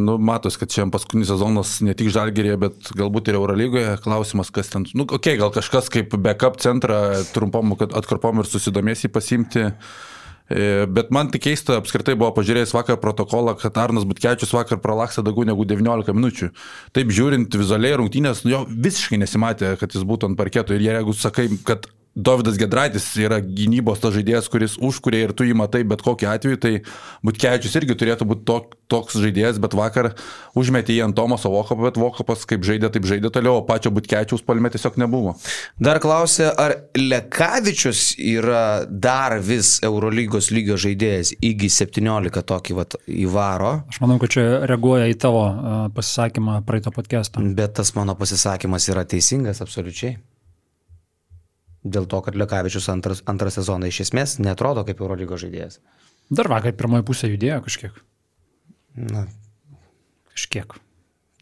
nu, matos, kad čia paskutinis sezonas ne tik Žalgerėje, bet galbūt ir Eurolygoje. Klausimas, kas ten, nu, okei, okay, gal kažkas kaip backup centrą trumpom atkarpom ir susidomės jį pasimti. E, Bet man tik keista, apskritai buvo pažiūrėjęs vakar protokolą, kad Arnas Butkevičius vakar pralaksta daugiau negu 19 minučių. Taip žiūrint vizualiai rungtynės, nu, jo visiškai nesimatė, kad jis būtų ant parketo. Ir jeigu sakai, kad Davidas Gedraitis yra gynybos tas žaidėjas, kuris užkuria ir tu jį matai bet kokiu atveju, tai Butkevičius irgi turėtų būti tok, toks žaidėjas, bet vakar užmetė jį ant Tomaso Vokapą, bet Vokapas kaip žaidė, taip žaidė toliau, o pačio Butkevičiaus palme tiesiog nebuvo. Dar klausė, ar Lekavičius yra dar vis Eurolygos lygio žaidėjas, įgy 17 tokį vat įvaro, Aš manau, kad čia reaguoja į tavo pasisakymą praeito podcast'o. bet tas mano pasisakymas yra teisingas absoliučiai. Dėl to, kad Lekavičius antras, antrą sezoną iš esmės netrodo kaip Eurolygos žaidėjas. Dar vakar pirmoji pusė judėjo kažkiek. Na, Kažkiek.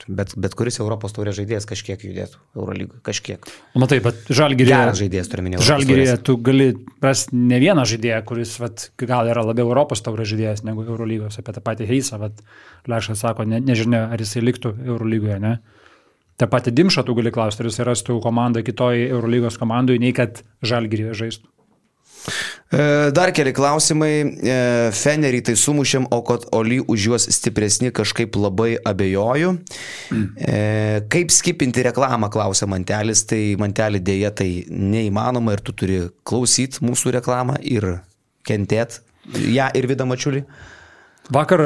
bet, bet kuris Europos taurės žaidėjas kažkiek judėtų Eurolygoje, kažkiek. O matai, bet žalgirėje. Geras žaidėjas turiu minėti. Žalgirėje tu gali rasti ne vieną žaidėją, kuris vat, gal yra labiau Europos taurės žaidėjas negu Eurolygos. Apie tą patį Heisą, vat, Lešas sako, ne, nežinia, ar jisai liktų Eurolygoje, ne? Ta pati Dimša tu gali klausti, ar jisai rastų komandą kitoj Eurolygos komandai, nei kad Žalgirėje žaistų. E, Dar keli klausimai. E, Fenerį tai sumušėm, o kad Oli už juos stipresni kažkaip labai abejoju. E, Kaip skipinti reklamą, klausia Mantelis. Tai Mantelį dėja tai neįmanoma ir tu turi klausyti mūsų reklamą ir kentėt ją ir vidą mačiulį. Vakar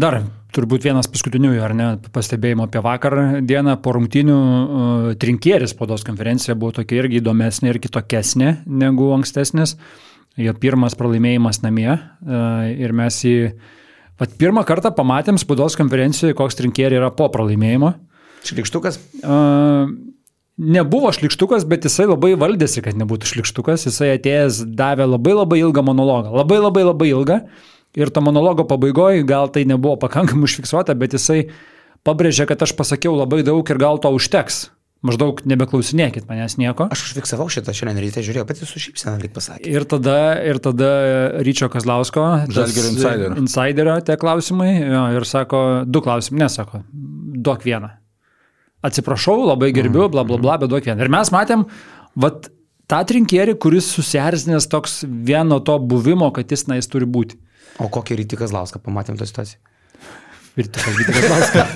dar turbūt vienas paskutiniųjų, ar ne, pastebėjimo apie vakar dieną po rungtinių uh, trinkieris spaudos konferencija buvo tokia irgi įdomesnė ir kitokesnė negu ankstesnės. Jo pirmas pralaimėjimas namie uh, ir mes jį, pat pirmą kartą pamatėm spaudos konferencijoje, koks trinkieriai yra po pralaimėjimo. Šlikštukas? Uh, nebuvo šlikštukas, bet jisai labai valdėsi, kad nebūtų šlikštukas. Jisai atėjęs davė labai labai ilgą monologą. Labai labai labai ilgą. Ir to monologo pabaigoje gal tai nebuvo pakankamai užfiksuota, bet jisai pabrėžė, kad aš pasakiau labai daug ir gal to užteks. Maždaug nebeklausinėkit manęs nieko. Aš užfiksavau šitą šiandien ryte, žiūrėjau, bet jis su šypsena lyg pasakė. Ir tada, ir tada Ryčio Kazlausko, Žalgirio insiderio. insiderio tie klausimai, jo, ir sako, du klausimai, nesako, duok vieną. Atsiprašau, labai gerbiu, bla bla bla, bet duok vieną. Ir mes matėm, vat, tą trinkierį, kuris susierzinęs toks vieno to buvimo, kad jis na jis turi būti. O kokį rytį Kazlauską pamatėm tą situaciją? Vytis Kazlauskas.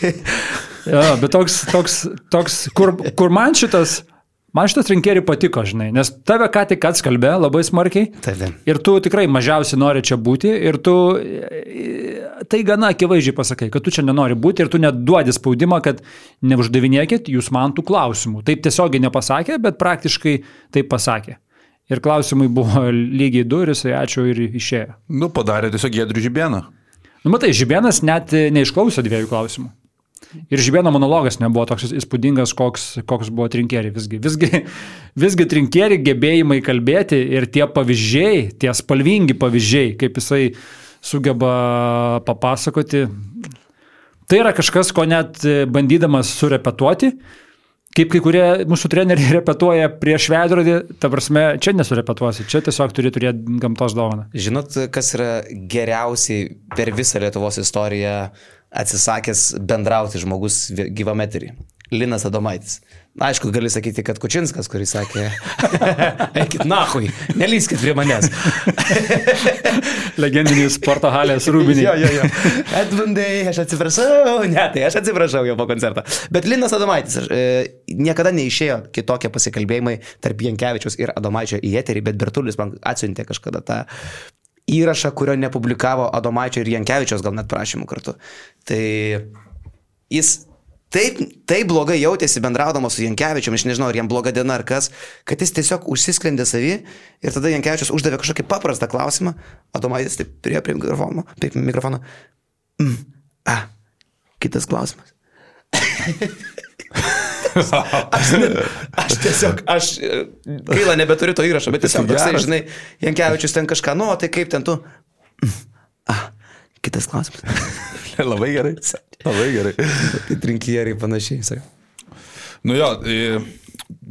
jo, bet toks, toks, toks kur, kur man šitas, man šitas rinkėjai patiko, žinai, nes tave ką tik atskalbė labai smarkiai. Taip. Ir tu tikrai mažiausiai nori čia būti ir tu tai gana akivaizdžiai pasakai, kad tu čia nenori būti ir tu net duodi spaudimą, kad neuždavinėkit jūs man tų klausimų. Taip tiesiogiai nepasakė, bet praktiškai taip pasakė. Ir klausimai buvo lygiai du ir jisai ačiū ir išėjo. Nu, padarė tiesiog Gedrių žibieną. Nu, matai, Žibėnas net neišklausė dviejų klausimų. Ir Žibėno monologas nebuvo toks įspūdingas, koks, koks buvo trinkeriai. Visgi, visgi, visgi trinkeriai gebėjimai kalbėti ir tie pavyzdžiai, tie spalvingi pavyzdžiai, kaip jisai sugeba papasakoti, tai yra kažkas, ko net bandydamas surepetuoti, kaip kai kurie mūsų treneriai repetuoja prieš veidrodį, ta prasme, čia nesurepetuosi, čia tiesiog turi turėti gamtos dovaną. Žinot, kas yra geriausiai per visą Lietuvos istoriją atsisakęs bendrauti žmogus gyvameterį? Linas Adomaitis. Aišku, gali sakyti, kad Kučinskas, kuris sakė, eikit nahui, nelyskit prie manęs. Legendinis sporto halės rūbinė. jo, jo, jo. Edmundai, aš atsiprašau, ne, tai aš atsiprašau jo po koncerto. Bet Linas Adomaitis, aš, e, niekada neišėjo kitokie pasikalbėjimai tarp Jankievičius ir Adomaičio į eterį, bet Bertulis man atsiuntė kažkada tą įrašą, kurio nepublikavo Adomaičio ir Jankievičios gal net prašymų kartu. Tai jis taip, taip blogai jautėsi bendraudamas su Jankievičiu, aš nežinau, ar jam bloga diena ar kas, kad jis tiesiog užsisklendė savį ir tada Jankievičius uždavė kažkokį paprastą klausimą, Adomaitis taip prie, prie mikrofono, prie mikrofono. Mm, a, kitas klausimas. aš, ne, aš tiesiog, aš gaila nebeturiu to įrašo, bet tiesiog, toksai, žinai, Jankievičius ten kažką, nu, tai kaip ten tu. Mm, a, kitas klausimas. Labai gerai. Labai gerai. Tai trinkieriai panašiai, sakai. Nu jo, e,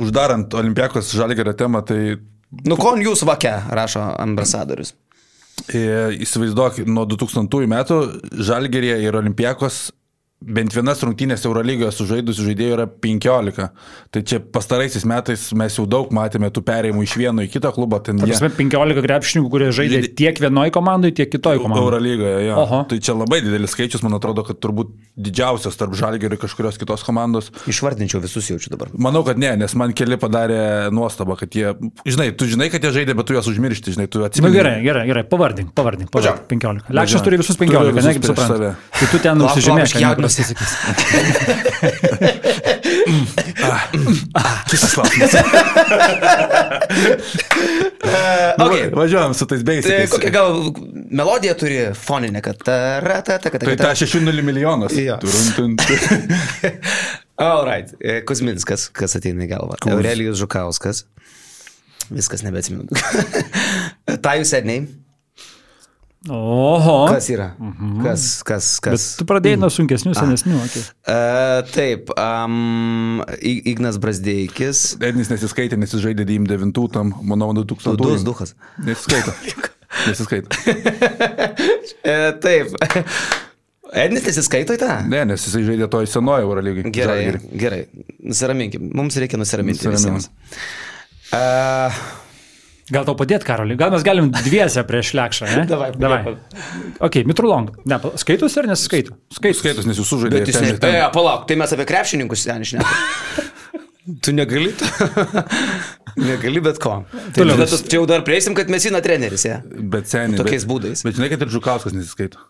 uždarant Olimpiakos žalgerio temą, tai Nu, kon jūs vake, rašo ambasadorius. e, įsivaizduok, nuo 2000 metų žalgerė ir Olimpiakos bent vienas rungtynės Eurolygoje sužaidusių žaidėjų yra 15. Tai čia pastaraisiais metais mes jau daug matėme tų perėjimų iš vieno į kitą klubą. Ten jie- prasme, 15 krepšininkų, kurie žaidė tiek vienoj komandai, tiek kitoj komandai. Eurolygoje, jo. Oho. Tai čia labai didelis skaičius, man atrodo, kad turbūt didžiausias tarp žalgerio ir kažkurios kitos komandos. Išvardinčiau visus jaučiu dabar. Manau, kad ne, nes man keli padarė nuostabą, kad jie, žinai, tu žinai, kad jie žaidė, bet tu juos užmiršti, žinai, tu Na atsimeni. Nu, gerai, gerai, gerai, pavardink, pavardink. Pavardink 15. Lekšas turi visus Turiu 15, ne kaip suprantu. Tai tu ten Lauk, pasisakys. Kitas klausimas. Okay. Važiuojam su tais Tai beisiais. kokia gal melodija turi foninę, kad ta rata, ta, kad Tai ta 6-0 milijonas. Jo. Turun, tun. All right. E, Kuzminskas, kas ateina į galvą. Aurelijus Žukauskas. Viskas nebeatsimenu. Tajų sedniai. Oho. Kas yra? Kas, kas, Bet kas? tu pradėjai nuo sunkesnių, senesnių. Okay. Uh, taip, um, Ignas Brasdeikis. Ednis nesiskaitė, nes jis žaidė 99 tam, manau, 2000. Dudus, duhas. Nesiskaito. Nesiskaito. E, taip. Ednis nesiskaito į tą? Ne, nes jisai žaidė toj senojo Eurolygai. Gerai, Žalgiry. gerai. Nusiraminkim. Mums reikia nusiraminti Nusiraminam. visiems. Uh, Gal tau padėti, Karoli? Gal mes galim dviese prieš lekšą, ne? Davai, Davai. Ok, Mitrulong. Ne, skaitus ar nesiskaito? Skaitus. Skaitos, nes jūs sužaidėte. bet jis ne... E, palauk, tai mes apie krepšininkus ten išnekame. tu negali. Negali bet ko. Tai Toliau. tu- čia jau dar prieisim, kad mesina treneris, ja. Bet seniai. Tokiais bet, būdais. Bet žinai, kad ir Žukauskas nesiskaito.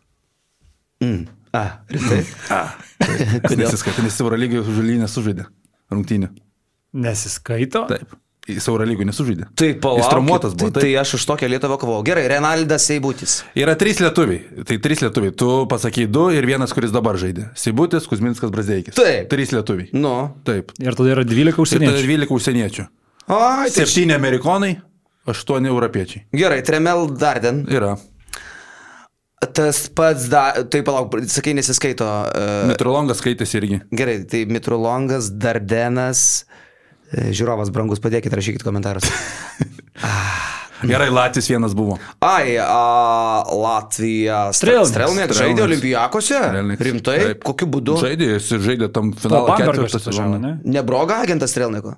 Mm. A, rimtai. Jis Kodėl? nesiskaito, nes Eurolygijos žalynė sužaidė rungtynį. Nesiskaito. Taip. Jis Eurolygų nesužaidė. Tai palauk. Jis traumuotas buvo. Tai, tai aš už tokią Lietuvą kovojau. Gerai, Renaldas Seibutis. Yra trys lietuviai. Tai trys lietuviai. Tu pasakai du ir vienas, kuris dabar žaidė. Sibutis, Kuzminskas, Brazeikis. Taip. Trys lietuviai. Nu. Taip. Ir tada yra 12 Ir tada užsieniečių. 12 užsieniečių. Ai, tai Septyni amerikonai, aštuoni europiečiai. Gerai, Tremel Darden. Yra. Tas pats, da, tai palauk, sakai, nesiskaito. Uh, Metrolongas skaitėsi irgi. gerai, tai Mitrolongas, Dardenas. e, Žiūrovas brangus, padėkit, rašykit komentarus. Gerai, Latvijas vienas buvo. Ai, a, Latvija. Strelnieks. Strelniek žaidė. Olimpijakose. Rimtai? Taip. Kokiu būdu? Žaidė, jis ir žaidė tam finalo atvažiavo, sezoną. ne? Nebroga agentas Strelniko.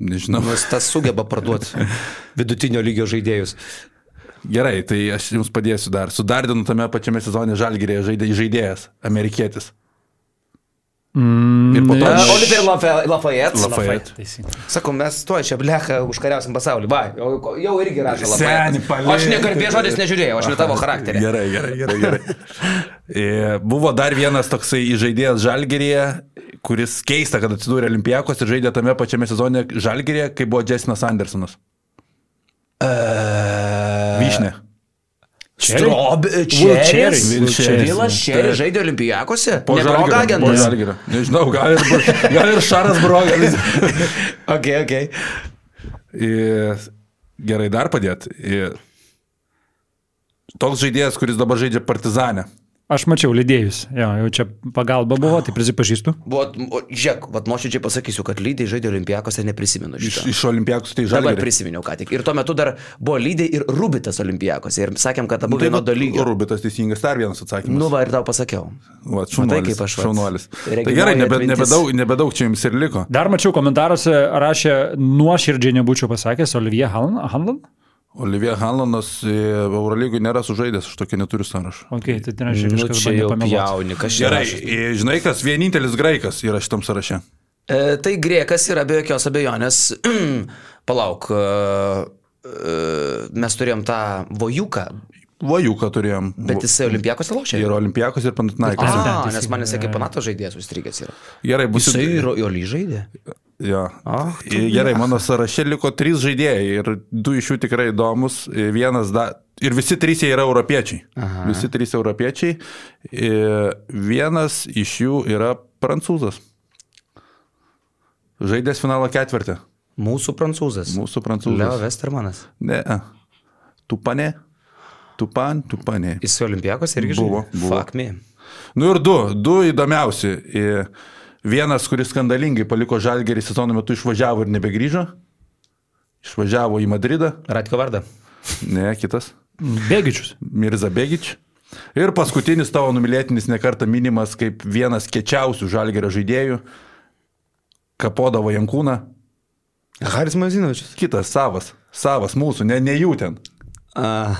Nežinau. Nes tas sugeba parduoti vidutinio lygio žaidėjus. Gerai, tai aš jums padėsiu dar. Su Dardinu tame pačiame sezone Žalgirėje žaidė žaidėjas, amerikietis. Mm, Ir po to Uh, Aš- Oliver Lafayette. Lafayette. Teisingai. Sakau, mes tuo čia blecha užkariausim pasaulį. Va, jau, jau irgi Seni, Lafayette. Aš negarbė žodis nežiūrėjau, aš ne tavo charakterį. Gerai, gerai, gerai. gerai. E, Buvo dar vienas toksai žaidėjas Žalgirėje, kuris keista, kad atsidūrė Olimpijakos ir žaidė tame pačiame sezone Žalgirėje, kai buvo Jessinas Andersonas. Vyšnė. Strobi, Will Čeris. Vilas Čeris žaidė Olimpijakose. Po po agentas. Žalgirio. Nežinau, gal ir, gal ir Šaras Brogas. Ok, ok. Gerai, dar padėt. Ir Toks žaidėjas, kuris dabar žaidžia Partizanę. Aš mačiau lydėjus. Jo, jau čia pagalba buvo, tai prisipažįstu. Buvo, žiūrėk, vat nuoširdžiai pasakysiu, kad lygiai žaidė Olimpijakose, neprisimenu Iš, šito. iš Olimpijakos tai Dabar Žalgiris. prisiminiau ką tik. Ir tuo metu dar buvo lygiai ir Rubitas Olimpijakose. Ir sakėm, kad abu vienodo lygio. Rubitas teisingas, dar vienas atsakymas. Nu, va ir tau pasakiau. Va, šaunuolis. kaip aš vat. šaunuolis. Tai gerai, nebe, nebedaug, nebedaug čia jums ir liko. Dar mačiau komentaruose rašė, nuoširdžiai nebūčiau pasakęs, Olivier Han- Hanlan. Olivier Hanlanas Eurolygui nėra sužaidęs, aš tokio neturiu sąrašo. Ok, tai tai reiškia, Nu, kažkas čia jau jauni, kas čia Gerai, rašo? e, žinai, kas vienintelis graikas yra šitam sąraše. E, tai griekas yra be jokios abejonės. Palauk, e, e, mes turėjom tą vojuką, Vajuką turėjom. bet jisai Olimpijakose lošė. Ir Olimpijakos, ir Panathinaikos. A, A, teisingai. nes man jisai kaip panato žaidėjas užstrigęs yra. Gerai, bus Jisai ir Jolį žaidė. Ja. A, tu Gerai, mano sąraše liko trys žaidėjai ir du iš jų tikrai įdomus. Vienas da... Ir visi trys jie yra europiečiai. Aha. Visi trys europiečiai. Ir vienas iš jų yra prancūzas. Žaidęs finalo ketvirtį. Mūsų prancūzas. Mūsų Leo prancūzas. Westermanas. Ne. Tupane. Tupan, tupanė. Jis Olimpijakose irgi Buvo, žaidė. buvo. Fuck me. Nu ir du, du įdomiausi. Ir Vienas, kuris skandalingai paliko žalgerį sezono metu, išvažiavo ir nebegrįžo. Išvažiavo į Madridą. Ratko vardą. Ne, kitas. Bėgičius. Mirza Begič. Ir paskutinis tavo numylėtinis nekarta minimas kaip vienas kečiausių žalgerio žaidėjų. Kapodavo Jankūną. Haris Mazinovičius. Kitas savas. Savas mūsų, ne, ne jų ten. Uh,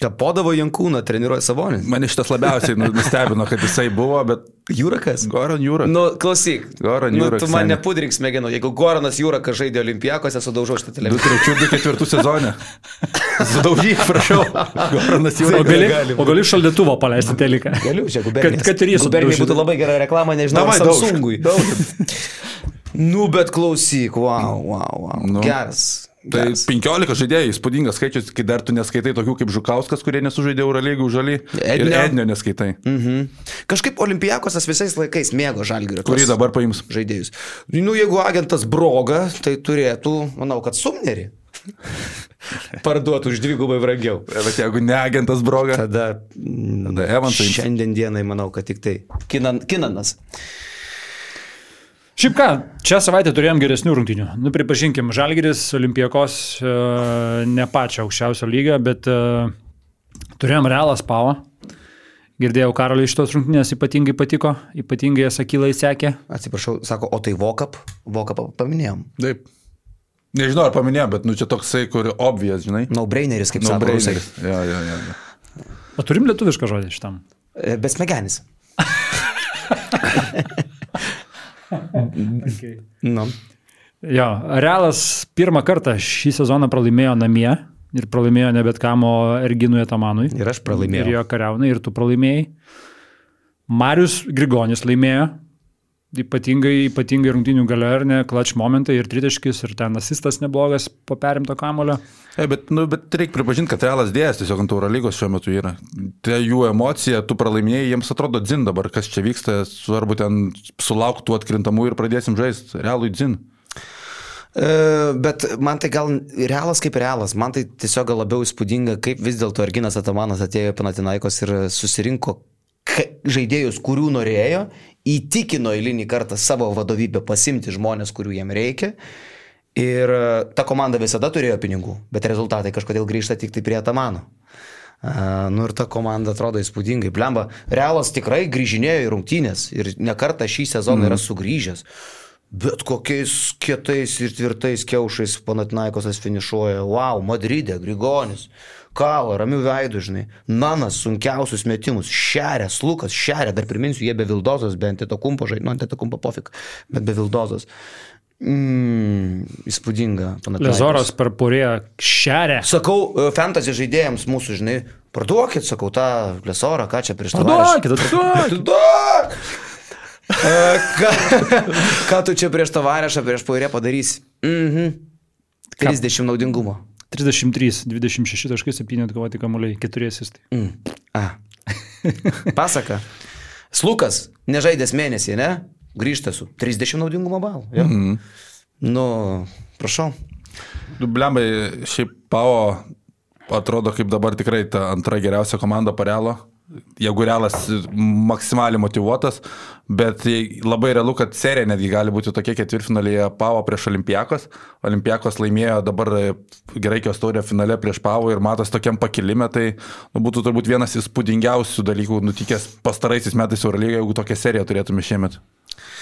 kapodavo Jankūną, treniruoja Savonis. Mane šitas labiausiai nu- nustebino, kad jisai buvo, bet Jūrakas. Goran Jūra. Nu, klausyk. Goran nu, Jurak tu man nepudrink smegenų. Jeigu Goranas Jūrakas žaidė Olimpijakose, sudaužau šitą du ketvirtų sezone. Sudaužyk, prašau. Goranas O Jūra. gali, o gali šaldytuvo paleisti teliką. Galiu, čia Kad, kad ir jis Guberniai būtų labai gera reklama, nežinau, Davai, Samsungui. daug. Nu, bet klausyk, wow, wow, wow. Nu. Geras. Tai geras. 15 žaidėjų, įspūdingas skaičius, kai dar tu neskaitai tokių kaip Žukauskas, kurie nesužaidė Eurolygų žalį. Ir Ednio. Ednio neskaitai. Mhm. Kažkaip Olimpijakosas visais laikais mėgo žalgirio. Kurį dabar paims? Žaidėjus. Nu, jeigu agentas broga, tai turėtų, manau, kad sumnerį. Parduotų už dvigubai brangiau. Bet jeigu ne agentas broga. Tada, Tada Evansą ims. Šiandien dienai manau, kad tik tai. Kinan, kinanas. Šiaip ką, šią savaitę turėjom geresnių rungtynių. Nu, pripažinkim, Žalgiris, Olimpijakos e, ne pačio aukščiausio lygio, bet e, turėjom realą spavą. Girdėjau, Karoliui šitos rungtynės ypatingai patiko, ypatingai jas akilai sekė. Atsiprašau, sako, o tai Vokap? Vokapą paminėjom. Taip. Nežinau, ar paminėjau, bet nu čia toksai, kur obvious, žinai. No braineris, kaip No sako rusai. braineris. Ja, ja, ja, ja. O turim lietuvišką žodį šitam. E, Besmegenis. Okay. Nu. Jo, Realas pirmą kartą šį sezoną pralaimėjo namie ir pralaimėjo ne bet kam, o Erginui Atamanui. Ir aš pralaimėjau. Ir jo kariaunai, ir tu pralaimėjai. Marius Grigonis laimėjo, ypatingai, ypatingai rungtinių gale, ar ne, klač momentai ir tritaškis, ir ten asistas neblogas po perimto kamulio. E, bet, nu, bet reikia pripažinti, kad realas dėjas tiesiog ant Eurolygos šiuo metu yra. Tai jų emocija, tu pralaimėjai, jiems atrodo dzin dabar, kas čia vyksta, svarbu ten sulaukti tų atkrintamų ir pradėsim žaisti. Realui dzin. E, bet man tai gal realas kaip realas, man tai tiesiog gal labiau įspūdinga, kaip vis dėlto Arginas Atamanas atėjo į Panatinaikos ir susirinko žaidėjus, kurių norėjo, įtikino eilinį kartą savo vadovybę pasimti žmonės, kurių jiem reikia. Ir e, ta komanda visada turėjo pinigų, bet rezultatai kažkodėl grįžta tik tai prie Atamano. Uh, nu ir ta komanda atrodo įspūdingai. Blemba, Realas tikrai grįžinėjo į rungtynės ir nekartą šį sezoną mm. yra sugrįžęs. Bet kokiais kietais ir tvirtais kiaušais Panatinaikosas finišuoja. Wow, Madride, Grigonis. Kala, ramių veidų, žinai. Nanas sunkiausius metimus. Šerės, Lukas, šerė. Dar priminsiu, jie be Vildozos, be Antetokumpo žaidė. Nu, Antetokumpo pofik, bet be Vildozos. Mm, įspūdinga. Lezoras per purėją šerę. Sakau, e, fantasy žaidėjams mūsų, žinai, parduokit, sakau, tą Lesorą, ką čia prieš tai. Parduokit, parduokit. E, ką, ką tu čia prieš tavarešą, prieš purėją padarysi? Mhm. 30 naudingumo. 33, 26.7 atkovoti kamuoliai, 4 asistai. Mm. A. Pasaka. Slukas, nežaidęs mėnesį, ne? Grįžta su 30 naudingumo balų. Ja? Mm -hmm. Nu, prašau. Blembai, šiaip Pavo atrodo kaip dabar tikrai ta antra geriausia komanda parelo jeigu realas maksimaliai motivuotas, bet labai realu, kad serija netgi gali būti tokia ketvirtfinalėje Pavo prieš Olimpijakos. Olimpijakos laimėjo dabar Graikijos taurę finale prieš Pavo ir matos tokiam pakilime, tai nu, būtų turbūt vienas įspūdingiausių dalykų nutikęs pastaraisiais metais Eurolygoje, jeigu tokią seriją turėtume šiemet.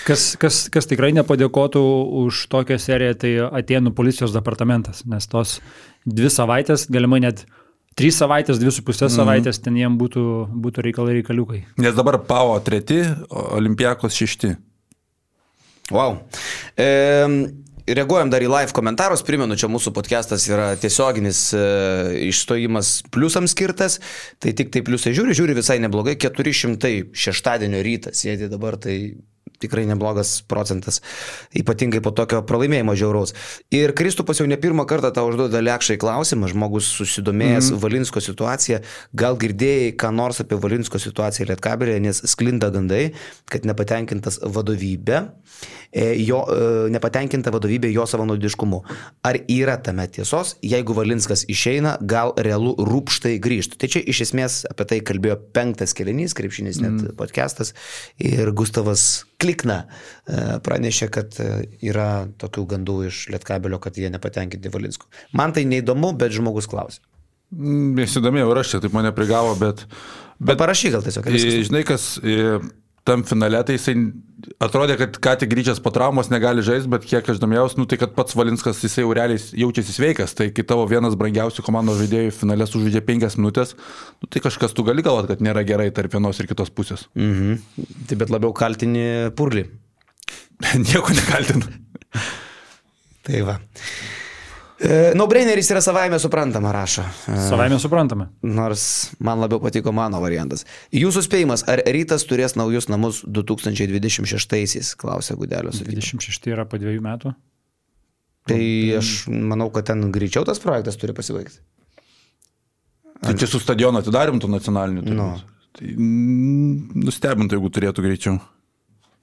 Kas, kas, kas tikrai nepadėkotų už tokią seriją, tai Atenų policijos departamentas, nes tos dvi savaitės, galimai net Trys savaitės, dvi su pusė mhm. savaitės, mm. ten jiem būtų, būtų reikalai reikaliukai. Nes dabar Pavo treti, Olimpijakos šešti. Wow. E, reaguojam dar į live komentarus, primenu, čia mūsų podcastas yra tiesioginis e, išstojimas pliusams skirtas, tai tik tai pliusai žiūri, žiūri visai neblogai, 400 šeštadienio rytą sėdi dabar, tai tikrai neblogas procentas, ypatingai po tokio pralaimėjimo žiauraus. Ir Kristupas jau ne pirmą kartą tau užduoda lekšai klausimą, žmogus susidomėjęs mm -hmm. Valinsko situaciją, gal girdėjai ką nors apie Valinsko situaciją Lietkabelėje, nes sklinda gandai, kad nepatenkintas vadovybė, e, jo, e, nepatenkinta vadovybė jo savanaudiškumu. Ar yra tame tiesos, jeigu Valinskas išeina, gal realu rūpštai grįžtų. Tai čia iš esmės apie tai kalbėjo penktas kelinys, krepšinis net mm. podcastas ir Gustavas Klikna e, pranešė, kad e, yra tokių gandų iš Lietkabelio, kad jie nepatenkinti Valinsku. Man tai neįdomu, bet žmogus klausė. Nesidomėjau ir aš čia taip mane prigavo, bet... Bet, bet parašy gal tiesiog. Žinai, kas tam finale, tai jisai atrodė, kad ką tik grįžęs po traumos negali žaisti, bet kiek aš domėjausi, nu, tai kad pats Valinskas jisai jau realiai jaučiasi sveikas, tai kai tavo vienas brangiausių komandos žaidėjų finale sužaidžia penkias minutės, nu, tai kažkas tu gali galvoti, kad nėra gerai tarp vienos ir kitos pusės. Mhm. Tai bet labiau kaltini purlį. Nieko nekaltinu. tai va. E, no-braineris yra savaime suprantama, rašo. E, savaime suprantama. Nors man labiau patiko mano variantas. Jūsų spėjimas, ar rytas turės naujus namus 2026-aisiais, klausė Gudelio. 26 yra po dviejų metų. Tai aš manau, kad ten greičiau tas projektas turi pasibaigti. Tai čia su stadiono atidarim tų nacionalinių. Nu. Tai nustebintų, jeigu turėtų greičiau.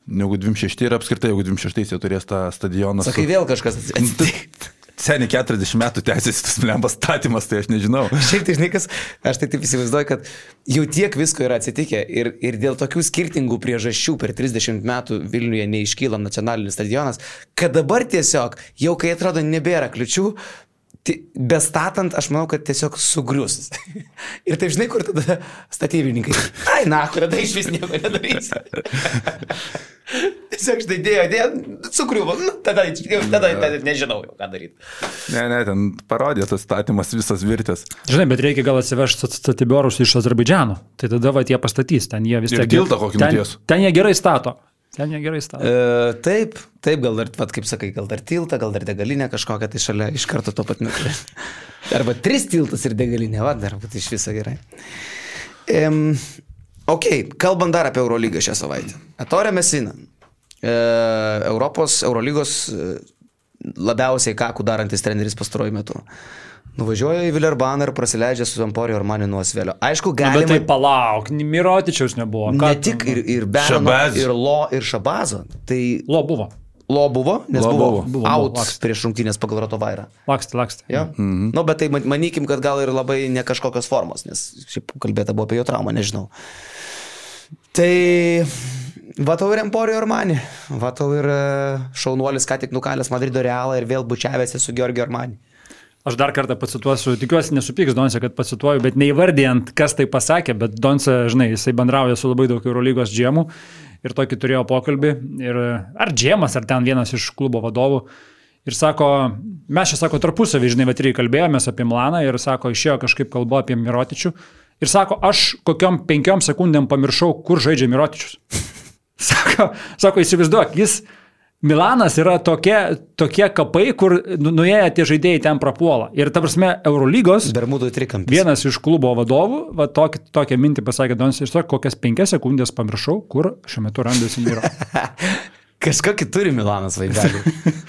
Negu 26 ir apskritai, jeigu 26 jie turės tą stadioną. Sakai, su... vėl kažkas atsitiktų seniai 40 metų tęsiasi tas lempas statymas, tai aš nežinau. Šiaip tai žinai, kas, aš tai taip įsivaizduoju, kad jau tiek visko yra atsitikę ir, ir dėl tokių skirtingų priežasčių per 30 metų Vilniuje neiškyla nacionalinis stadionas, kad dabar tiesiog, jau kai atrodo nebėra kliučių, bestatant, aš manau, kad tiesiog sugrius. ir taip žinai, kur tada statybininkai. Ai, na, kur tada iš vis nieko nedarys. tiesiog štai dėjo, dėjo, sugriuvo, nu, tada, tada, tada nežinau jau, ką daryti. Ne, ne, ten parodė tas statymas visas virtės. Žinai, bet reikia gal atsivežti statybiorus iš Azerbaidžiano. Tai tada va tie pastatys, ten jie vis tiek. Tiltą kokį ten, nutiesų. Ten jie gerai stato. Ten jie gerai stato. E, taip, taip, gal dar, vat, kaip sakai, gal dar tiltą, gal dar degalinę kažkokią tai šalia iš karto to pat metu. Arba tris tiltus ir degalinė, va, dar būtų iš viso gerai. Um, ok, kalbant dar apie Eurolygą šią savaitę. Atorė Mesina. E, Europos Eurolygos e, labiausiai kakų darantis treneris pastaruoju metu. Nuvažiuoja į Villerbaną ir prasileidžia su Zamporio Armani nuo Svelio. Aišku, Na, bet galima... tai palauk, Mirotičiaus nebuvo. Ką Ne tik ir, ir Berno, Šabaz. ir Lo, ir Šabazo. Tai Lo buvo. Lo buvo, nes Lo buvo, buvo. Out buvo, prieš rungtynės pagal Rotovairą. Lakstė, lakstė. Jo? Mm -hmm. Nu, bet tai man- manykim, kad gal ir labai ne kažkokios formos, nes šiaip kalbėta buvo apie jo traumą, nežinau. Tai Vatau ir Emporio Armani, Vatau ir e, šaunuolis, ką tik nukalęs Madrido Realą ir vėl bučiavėsi su Georgio Armani. Aš dar kartą pacituosiu, tikiuosi nesupyks Donce, kad pacituoju, bet neįvardijant, kas tai pasakė, bet Donce, žinai, jisai bendrauja su labai daug Eurolygos džiemų ir tokį turėjo pokalbį. Ir ar džiemas, ar ten vienas iš klubo vadovų. Ir sako, mes čia, sako, tarpusavį, žinai, irgi kalbėjomės apie Milaną ir sako, išėjo kažkaip kalba apie Mirotičių. Ir sako, aš kokiam penkiom sekundėm pamiršau, kur žaidžia Mirotičius. sako, sako, įsivaizduok, jis Milanas yra tokie, tokie kapai, kur nu- nuėję tie žaidėjai ten prapuola. Ir ta prasme, Eurolygos Bermudų trikampis. vienas iš klubo vadovų, va, tokį, tokią mintį pasakė Donis, ir sako, kokias penkias sekundės pamiršau, kur šiuo metu randasi Miro. Kažkokį turi Milanas vaikelį.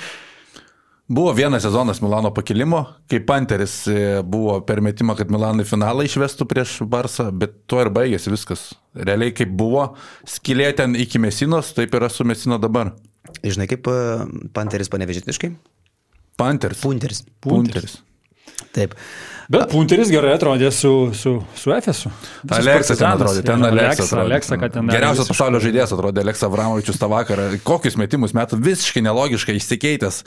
Buvo vienas sezonas Milano pakilimo, kai Panteris e, buvo per metimą, kad Milanai finalą išvestų prieš Barsą, bet tuo ir baigėsi viskas. Realiai kaip buvo, skilė ten iki Mesinos, taip yra su Mesino dabar. Žinai, kaip e, panteris panevežitiškai? Panteris. Punteris. Punteris. Taip. Bet Punteris gerai atrodė su, su, su Efesu. Aleksa ten atrodė, ten Aleksa. atrodė. Aleksa, kad ten. Geriausias pasaulio žaidėjas atrodė Aleksa Vramovičius tą vakarą. Kokius metimus metų visiškai nelogiškai išsikeitęs.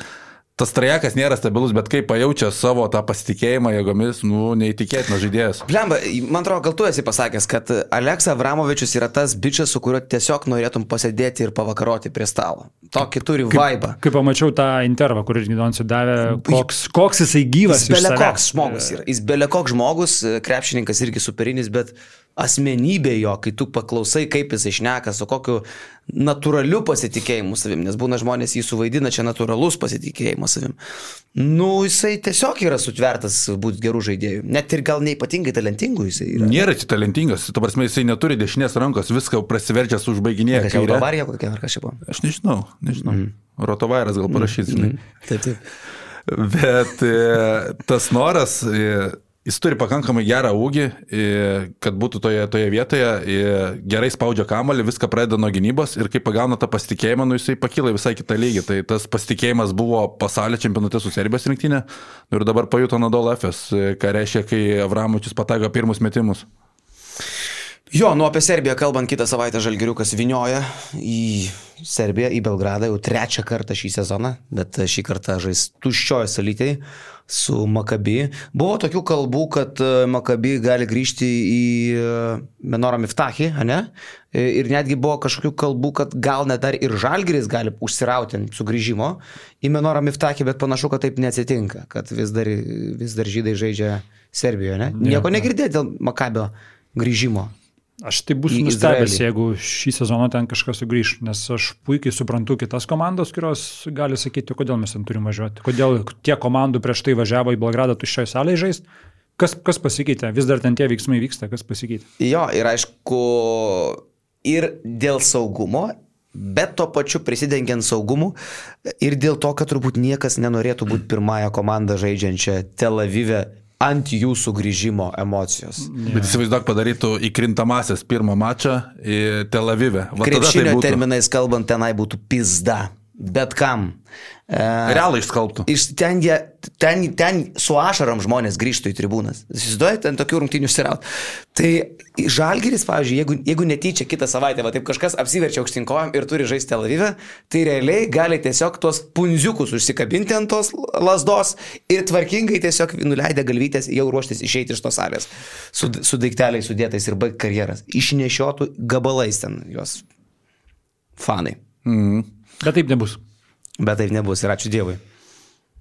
Tas trajekas nėra stabilus, bet kai pajaučia savo tą pasitikėjimą jėgomis, nu, neįtikėtinas žaidėjas. Blemba, man atrodo, gal tu esi pasakęs, kad Aleksa Vramovičius yra tas bičias, su kuriuo tiesiog norėtum pasėdėti ir pavakaroti prie stalo. Tokį turi vaibą. Kai pamačiau tą intervą, kur irgi Donsi davė, koks, koks jisai gyvas. Jis belekoks žmogus yra. Jis belekoks žmogus, krepšininkas irgi superinis, bet asmenybė jo, kai tu paklausai, kaip jis išneka, su kokiu natūraliu pasitikėjimu savim, nes būna žmonės jį suvaidina, čia natūralus pasitikėjimas savim. Nu, jisai tiesiog yra sutvertas būti gerų žaidėjų. Net ir gal neipatingai talentingų jisai yra. Nėra čia talentingas, tu prasme, jisai neturi dešinės rankos, viską prasiverčia su užbaiginėje. Kas jau avarija kokia ar čia buvo? Aš nežinau, nežinau. Mm. Rotovairas gal parašys, žinai. Taip, taip. Bet e, tas noras, e, jis turi pakankamai gerą ūgį, kad būtų toje, toje vietoje, gerai spaudžia kamalį, viską pradeda nuo gynybos ir kai pagauna tą pasitikėjimą, nu jisai pakyla visai kitą lygį. Tai tas pasitikėjimas buvo pasaulio čempionate su Serbijos rinktinė nu, ir dabar pajuto Nadol FS, ką reiškia, kai Avramovičius pataiko pirmus metimus. Jo, nu apie Serbiją kalbant, kitą savaitę Žalgiriukas vinioja į Serbiją, į Belgradą jau trečią kartą šį sezoną, bet šį kartą žais tuščioje salytėje su Makabi. Buvo tokių kalbų, kad e, Makabi gali grįžti į e, Menorą Miftachį, ne? E, Ir netgi buvo kažkokių kalbų, kad gal net dar ir Žalgiris gali užsirauti sugrįžimo į Menorą Miftachį, bet panašu, kad taip neatsitinka, kad vis dar, vis dar žydai žaidžia Serbijoje, ne? Nieko negirdėti dėl Makabio grįžimo. Aš tai būsiu nustebęs, jeigu šį sezoną ten kažkas sugrįž, nes aš puikiai suprantu kitas komandas, kurios gali sakyti, kodėl mes ten turime važiuoti, kodėl tiek komandų prieš tai važiavo į Belgradą tuščioje salėje žaisti. Kas, kas pasikeitė? Vis dar ten tie veiksmai vyksta, kas pasikeitė? Jo, ir aišku, ir dėl saugumo, bet tuo pačiu prisidengiant saugumu ir dėl to, kad turbūt niekas nenorėtų būti pirmąją komandą žaidžiančią Tel Avive ant jų sugrįžimo emocijos. Bet įsivaizduok padarytų įkrintamasias pirmą mačą Tel Avive. Va tai Krepšinio būtų. terminais kalbant, tenai būtų pizda. Bet kam. E, Realai išskalbtų. Iš ten, jie, ten, ten su ašarom žmonės grįžtų į tribūnas. Įsivaizduojate, ten tokių rungtynių siraut. Tai Žalgiris, pavyzdžiui, jeigu, jeigu netyčia kitą savaitę, va taip kažkas apsiverčia aukštinkojom ir turi žaisti Tel Avive, tai realiai gali tiesiog tuos punziukus užsikabinti ant tos lasdos ir tvarkingai tiesiog nuleidę galvytės jau ruoštis išeiti iš tos salės su, su daikteliais sudėtais ir baigti karjeras. Išnešiotų gabalais ten juos fanai. Mhm. Bet taip nebus. Bet taip nebus ir ačiū Dievui.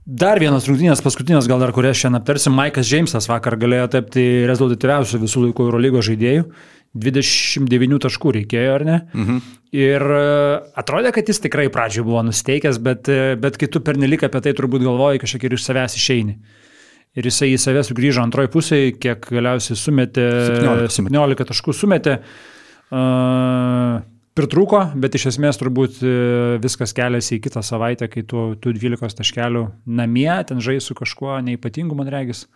Dar vienas rungtynės, paskutinės gal dar kurias šiandien aptarsim. Maikas Džeimsas vakar galėjo tapti rezultatyviausiu visų laikų Eurolygo žaidėjų. 29 taškų reikėjo, ar ne? Mhm. Ir e, atrodė, kad jis tikrai pradžioje buvo nusteikęs, bet, e, bet kai tu pernelik apie tai turbūt galvoji, kažkiek ir iš savęs išeini. Ir jisai į save sugrįžo antroji pusėje, kiek galiausiai sumetė 17, 17 taškų sumetė. Uh, pritruko, bet iš esmės turbūt e, viskas keliasi į kitą savaitę, kai tu, tu 12 taškelių namie, ten žai su kažkuo neipatingu, man regis.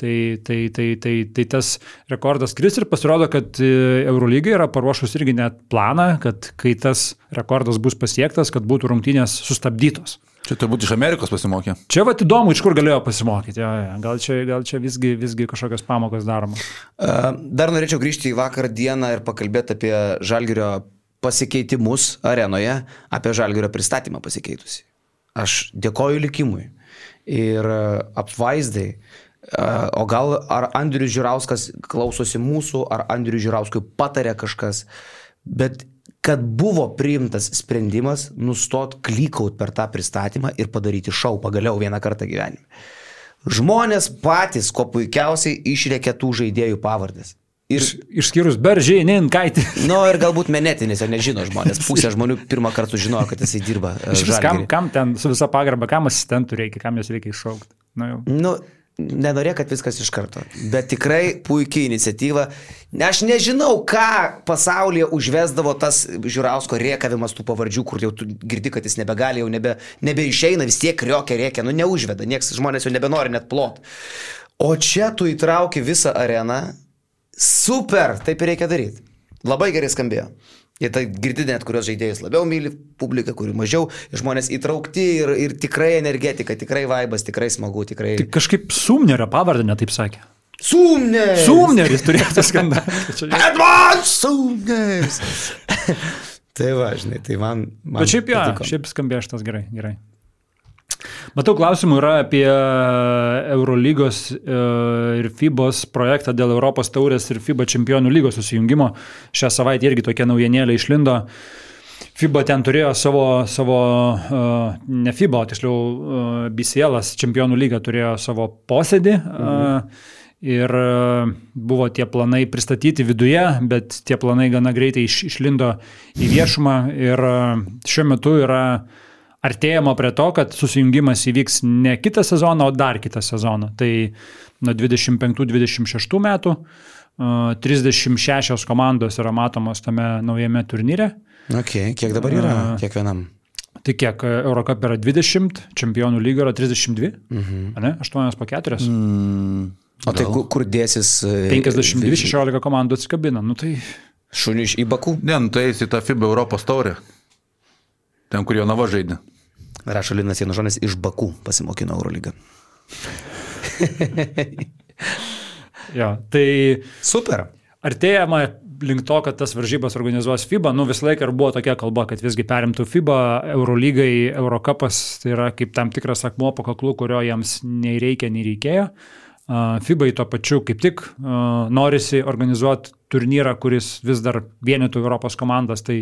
Tai, tai, tai, tai, tai tas rekordas kris ir pasirodo, kad e, Eurolyga yra paruošus irgi net planą, kad kai tas rekordas bus pasiektas, kad būtų rungtynės sustabdytos. Čia turbūt iš Amerikos pasimokė. Čia va įdomu, iš kur galėjo pasimokyti. Ja, ja. Gal čia, gal čia visgi, visgi kažkokios pamokos daromos. Dar norėčiau grįžti į vakar dieną ir pakalbėti apie Žalgirio pasikeitimus arenoje, apie žalgerio pristatymą pasikeitusi. Aš dėkoju likimui ir e, apvaizdai. E, o gal ar Andrius Žirauskas klausosi mūsų, ar Andrius Žirauskui patarė kažkas, bet kad buvo priimtas sprendimas nustot klykaut per tą pristatymą ir padaryti šau pagaliau vieną kartą gyvenime. Žmonės patys, ko puikiausiai išrėkė tų žaidėjų pavardės. Ir, išskyrus Beržį, Ninkaitį. Na nu, ir galbūt Menetinis, ar nežino žmonės. Pusė žmonių pirmą kartą žinojo, kad jisai dirba. Kam, kam ten su visa pagarba, kam asistentų reikia, kam jas reikia iššaukti. Nu, jau. nu, nenorė, kad viskas iš karto. Bet tikrai puikiai iniciatyva. Aš nežinau, ką pasaulyje užvesdavo tas žiūrausko riekavimas tų pavardžių, kur jau girdi, kad jis nebegali, jau nebe, nebeišeina, vis tiek riokia reikia, nu neužveda, nieks žmonės jau nebenori net plot. O čia tu įtrauki visą areną Super, taip ir reikia daryti. Labai gerai skambėjo. Ir tai girdi net, kurios žaidėjus labiau myli publika, kurių mažiau, žmonės įtraukti ir, ir tikrai energetika, tikrai vaibas, tikrai smagu, tikrai. Tik kažkaip Sumnerio pavardę netaip sakė. Sumneris! Sumneris turėtų skambėti. Advance Sumneris! tai va, žinai, tai man. man Bet šiaip, ja, šiaip skambėjo šitas gerai, gerai. Matau klausimų yra apie Eurolygos e, ir FIBOS projektą dėl Europos taurės ir FIBA čempionų lygos susijungimo. Šią savaitę irgi tokia naujienėlė išlindo. FIBA ten turėjo savo, savo e, ne FIBA, o tiksliau e, BCL, čempionų lyga turėjo savo posėdį. Mhm. Ir buvo tie planai pristatyti viduje, bet tie planai gana greitai iš, išlindo į viešumą ir šiuo metu yra uh, artėjama prie to, kad susijungimas įvyks ne kitą sezoną, o dar kitą sezoną. Tai nuo 25-26 metų 36 komandos yra matomos tame naujame turnyre. Okay, kiek dabar yra kiekvienam? Tai kiek Eurocup yra 20, čempionų lyga yra 32, mhm. ne? 8 po 4. Mm, o tai kur, kur dėsis? 52-16 e, komandų atsikabina, nu tai... Šunių iš į Bakų? Ne, nu tai eis į tą FIBA Europos taurę. Ten, kur jo nava žaidė. Rašo Linas Janužonis iš Bakų pasimokino Eurolygą. jo, tai. Super. Artėjama link to, kad tas varžybas organizuos FIBA, nu visą laiką ir buvo tokia kalba, kad visgi perimtų FIBA, Eurolygai, Eurocapas, tai yra kaip tam tikras akmuo po kaklu, kurio jiems nei reikia, nei reikėjo. FIBA į to pačiu kaip tik norisi organizuoti turnyrą, kuris vis dar vienytų Europos komandas, tai,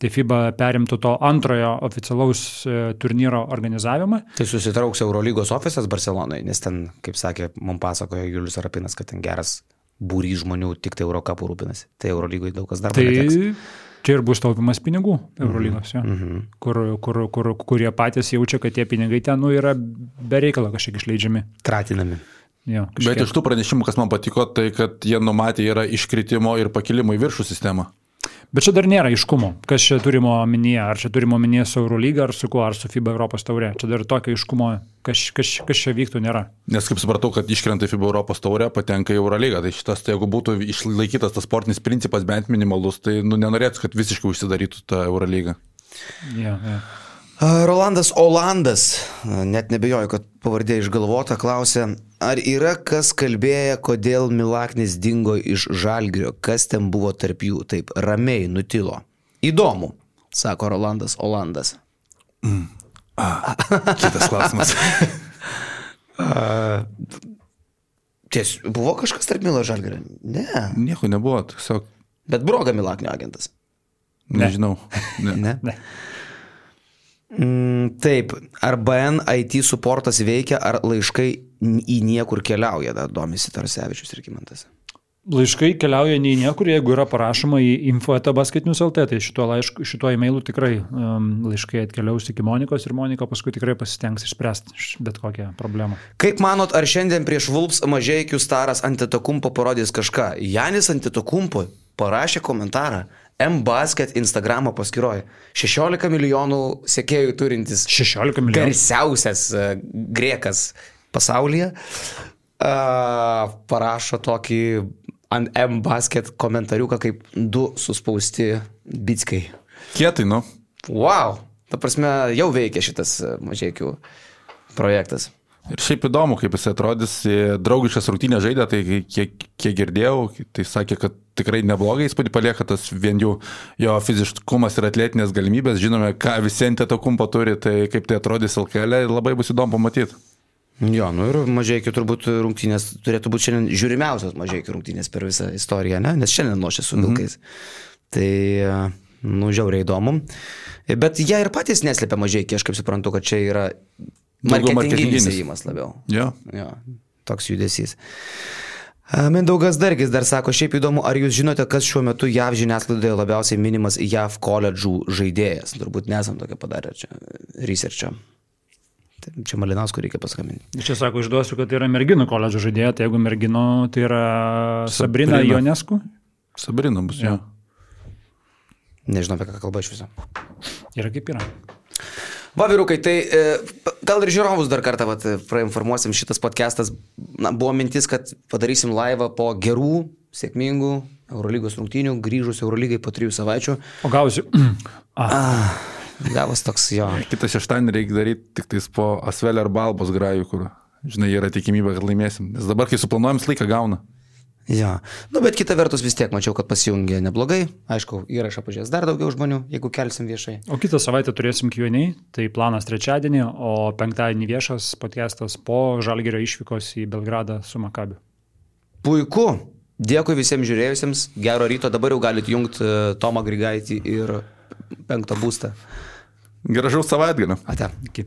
tai FIBA perimtų to antrojo oficialaus e, turnyro organizavimą. Tai susitrauks Eurolygos ofisas Barcelonai, nes ten, kaip sakė, mums pasakojo Julius Arapinas, kad ten geras būrys žmonių tik tai Eurocapų rūpinasi. Tai Eurolygoje daug kas dar tai... Neteks. Čia ir bus taupimas pinigų Eurolygos, mm -hmm. kur, kur, kur, kurie patys jaučia, kad tie pinigai ten nu, yra bereikalo kažkiek išleidžiami. Tratinami. Jo, kažkiek. Bet iš tų pranešimų, kas man patiko, tai kad jie numatė yra iškritimo ir pakilimo į viršų sistemą. Bet čia dar nėra aiškumo, kas čia turimo omenyje, ar čia turimo omenyje su Eurolyga, ar su kuo, ar su FIBA Europos taurė. Čia dar tokio aiškumo, kas, kas, kas čia vyktų, nėra. Nes kaip supratau, kad iškrenta FIBA Europos taurė, patenka į Eurolygą. Tai šitas, tai jeigu būtų išlaikytas tas sportinis principas bent minimalus, tai nu, nenorėtų, kad visiškai užsidarytų ta Eurolyga. Ja, ja. Rolandas Olandas, net nebejoju, kad pavardė išgalvota, klausė, ar yra kas kalbėję, kodėl Milaknis dingo iš Žalgrio, kas ten buvo tarp jų, taip ramiai nutilo. Įdomu, sako Rolandas Olandas. Mm. A, kitas klausimas. A, ties, buvo kažkas tarp Milo Žalgrio? Ne. Nieko nebuvo, tiesiog. Bet broga Milaknio agentas. Nežinau. Ne. ne. ne. Mm, taip, ar BN IT supportas veikia, ar laiškai į niekur keliauja, dar domisi Tarsevičius ir Kimantas. Laiškai keliauja nei niekur, jeigu yra parašoma į info.basketinius.lt, tai šituo, laišku, šituo e-mailu tikrai um, laiškai atkeliaus iki Monikos ir Monika paskui tikrai pasistengs išspręsti bet kokią problemą. Kaip manot, ar šiandien prieš Vulps mažiekių staras Antitokumpo parodys kažką? Janis Antitokumpo parašė komentarą. M-Basket Instagramo paskyroje. 16 milijonų sekėjų turintis 16 milijonų. garsiausias uh, griekas pasaulyje uh, parašo tokį ant M-Basket komentariuką kaip du suspausti bitskai. Kietai, nu. Wow! Ta prasme, jau veikia šitas uh, mažiekių projektas. Ir šiaip įdomu, kaip jis atrodys, draugiškas rungtynė žaidė, tai kiek, kiek girdėjau, tai sakė, kad tikrai neblogai įspūdį palieka tas vien jų jo fiziškumas ir atletinės galimybės, žinome, ką visi ant to kumpo turi, tai kaip tai atrodys LKL ir labai bus įdomu pamatyti. Jo, nu ir mažiekių turbūt rungtynės turėtų būti šiandien žiūrimiausios mažiekių rungtynės per visą istoriją, ne? nes šiandien lošia su vilkais. Mm -hmm. Tai, nu, žiauriai įdomu. Bet jie ir patys neslėpia mažiekiai, aš kaip suprantu, kad čia yra marketinginis įėjimas labiau. Jo. jo. Toks judesys. Mindaugas Dargis dar sako, šiaip įdomu, ar jūs žinote, kas šiuo metu JAV žiniasklaidoje labiausiai minimas JAV koledžų žaidėjas? Turbūt nesam tokia padarę čia researchą. Tai čia Malinauskų reikia paskambinti. Čia sako, išduosiu, kad tai yra merginų koledžo žaidėja, tai jeigu merginų, tai yra Sabrina, Sabrina. Jonesku. Sabrina bus, jo. Nežinau, apie ką kalba iš viso. Yra kaip yra. Va, vyrukai, tai e, gal ir žiūrovus dar kartą vat, prainformuosim, šitas podcastas, na, buvo mintis, kad padarysim laivą po gerų, sėkmingų Eurolygos rungtynių, grįžus Eurolygai po trijų savaičių. O gausiu. ah. Gavas toks jo. Kitą šeštadienį reikia daryti tik tais po Asvelio ar Balbos grajų, kur, žinai, yra tikimybė, kad laimėsim. Nes dabar, kai suplanuojam, laiką gauna. Jo. Nu, bet kita vertus vis tiek mačiau, kad pasijungė neblogai. Aišku, įrašą pažiūrės dar daugiau žmonių, jeigu kelsim viešai. O kitą savaitę turėsim Q&A, tai planas trečiadienį, o penktadienį viešas podcastas po Žalgerio išvykos į Belgradą su Makabiu. Puiku. Dėkui visiems žiūrėjusiems. Gero ryto. Dabar jau galite jungti Tomą Grigaitį ir penktą būstą. Gražaus savaitgalio. Ate. Iki.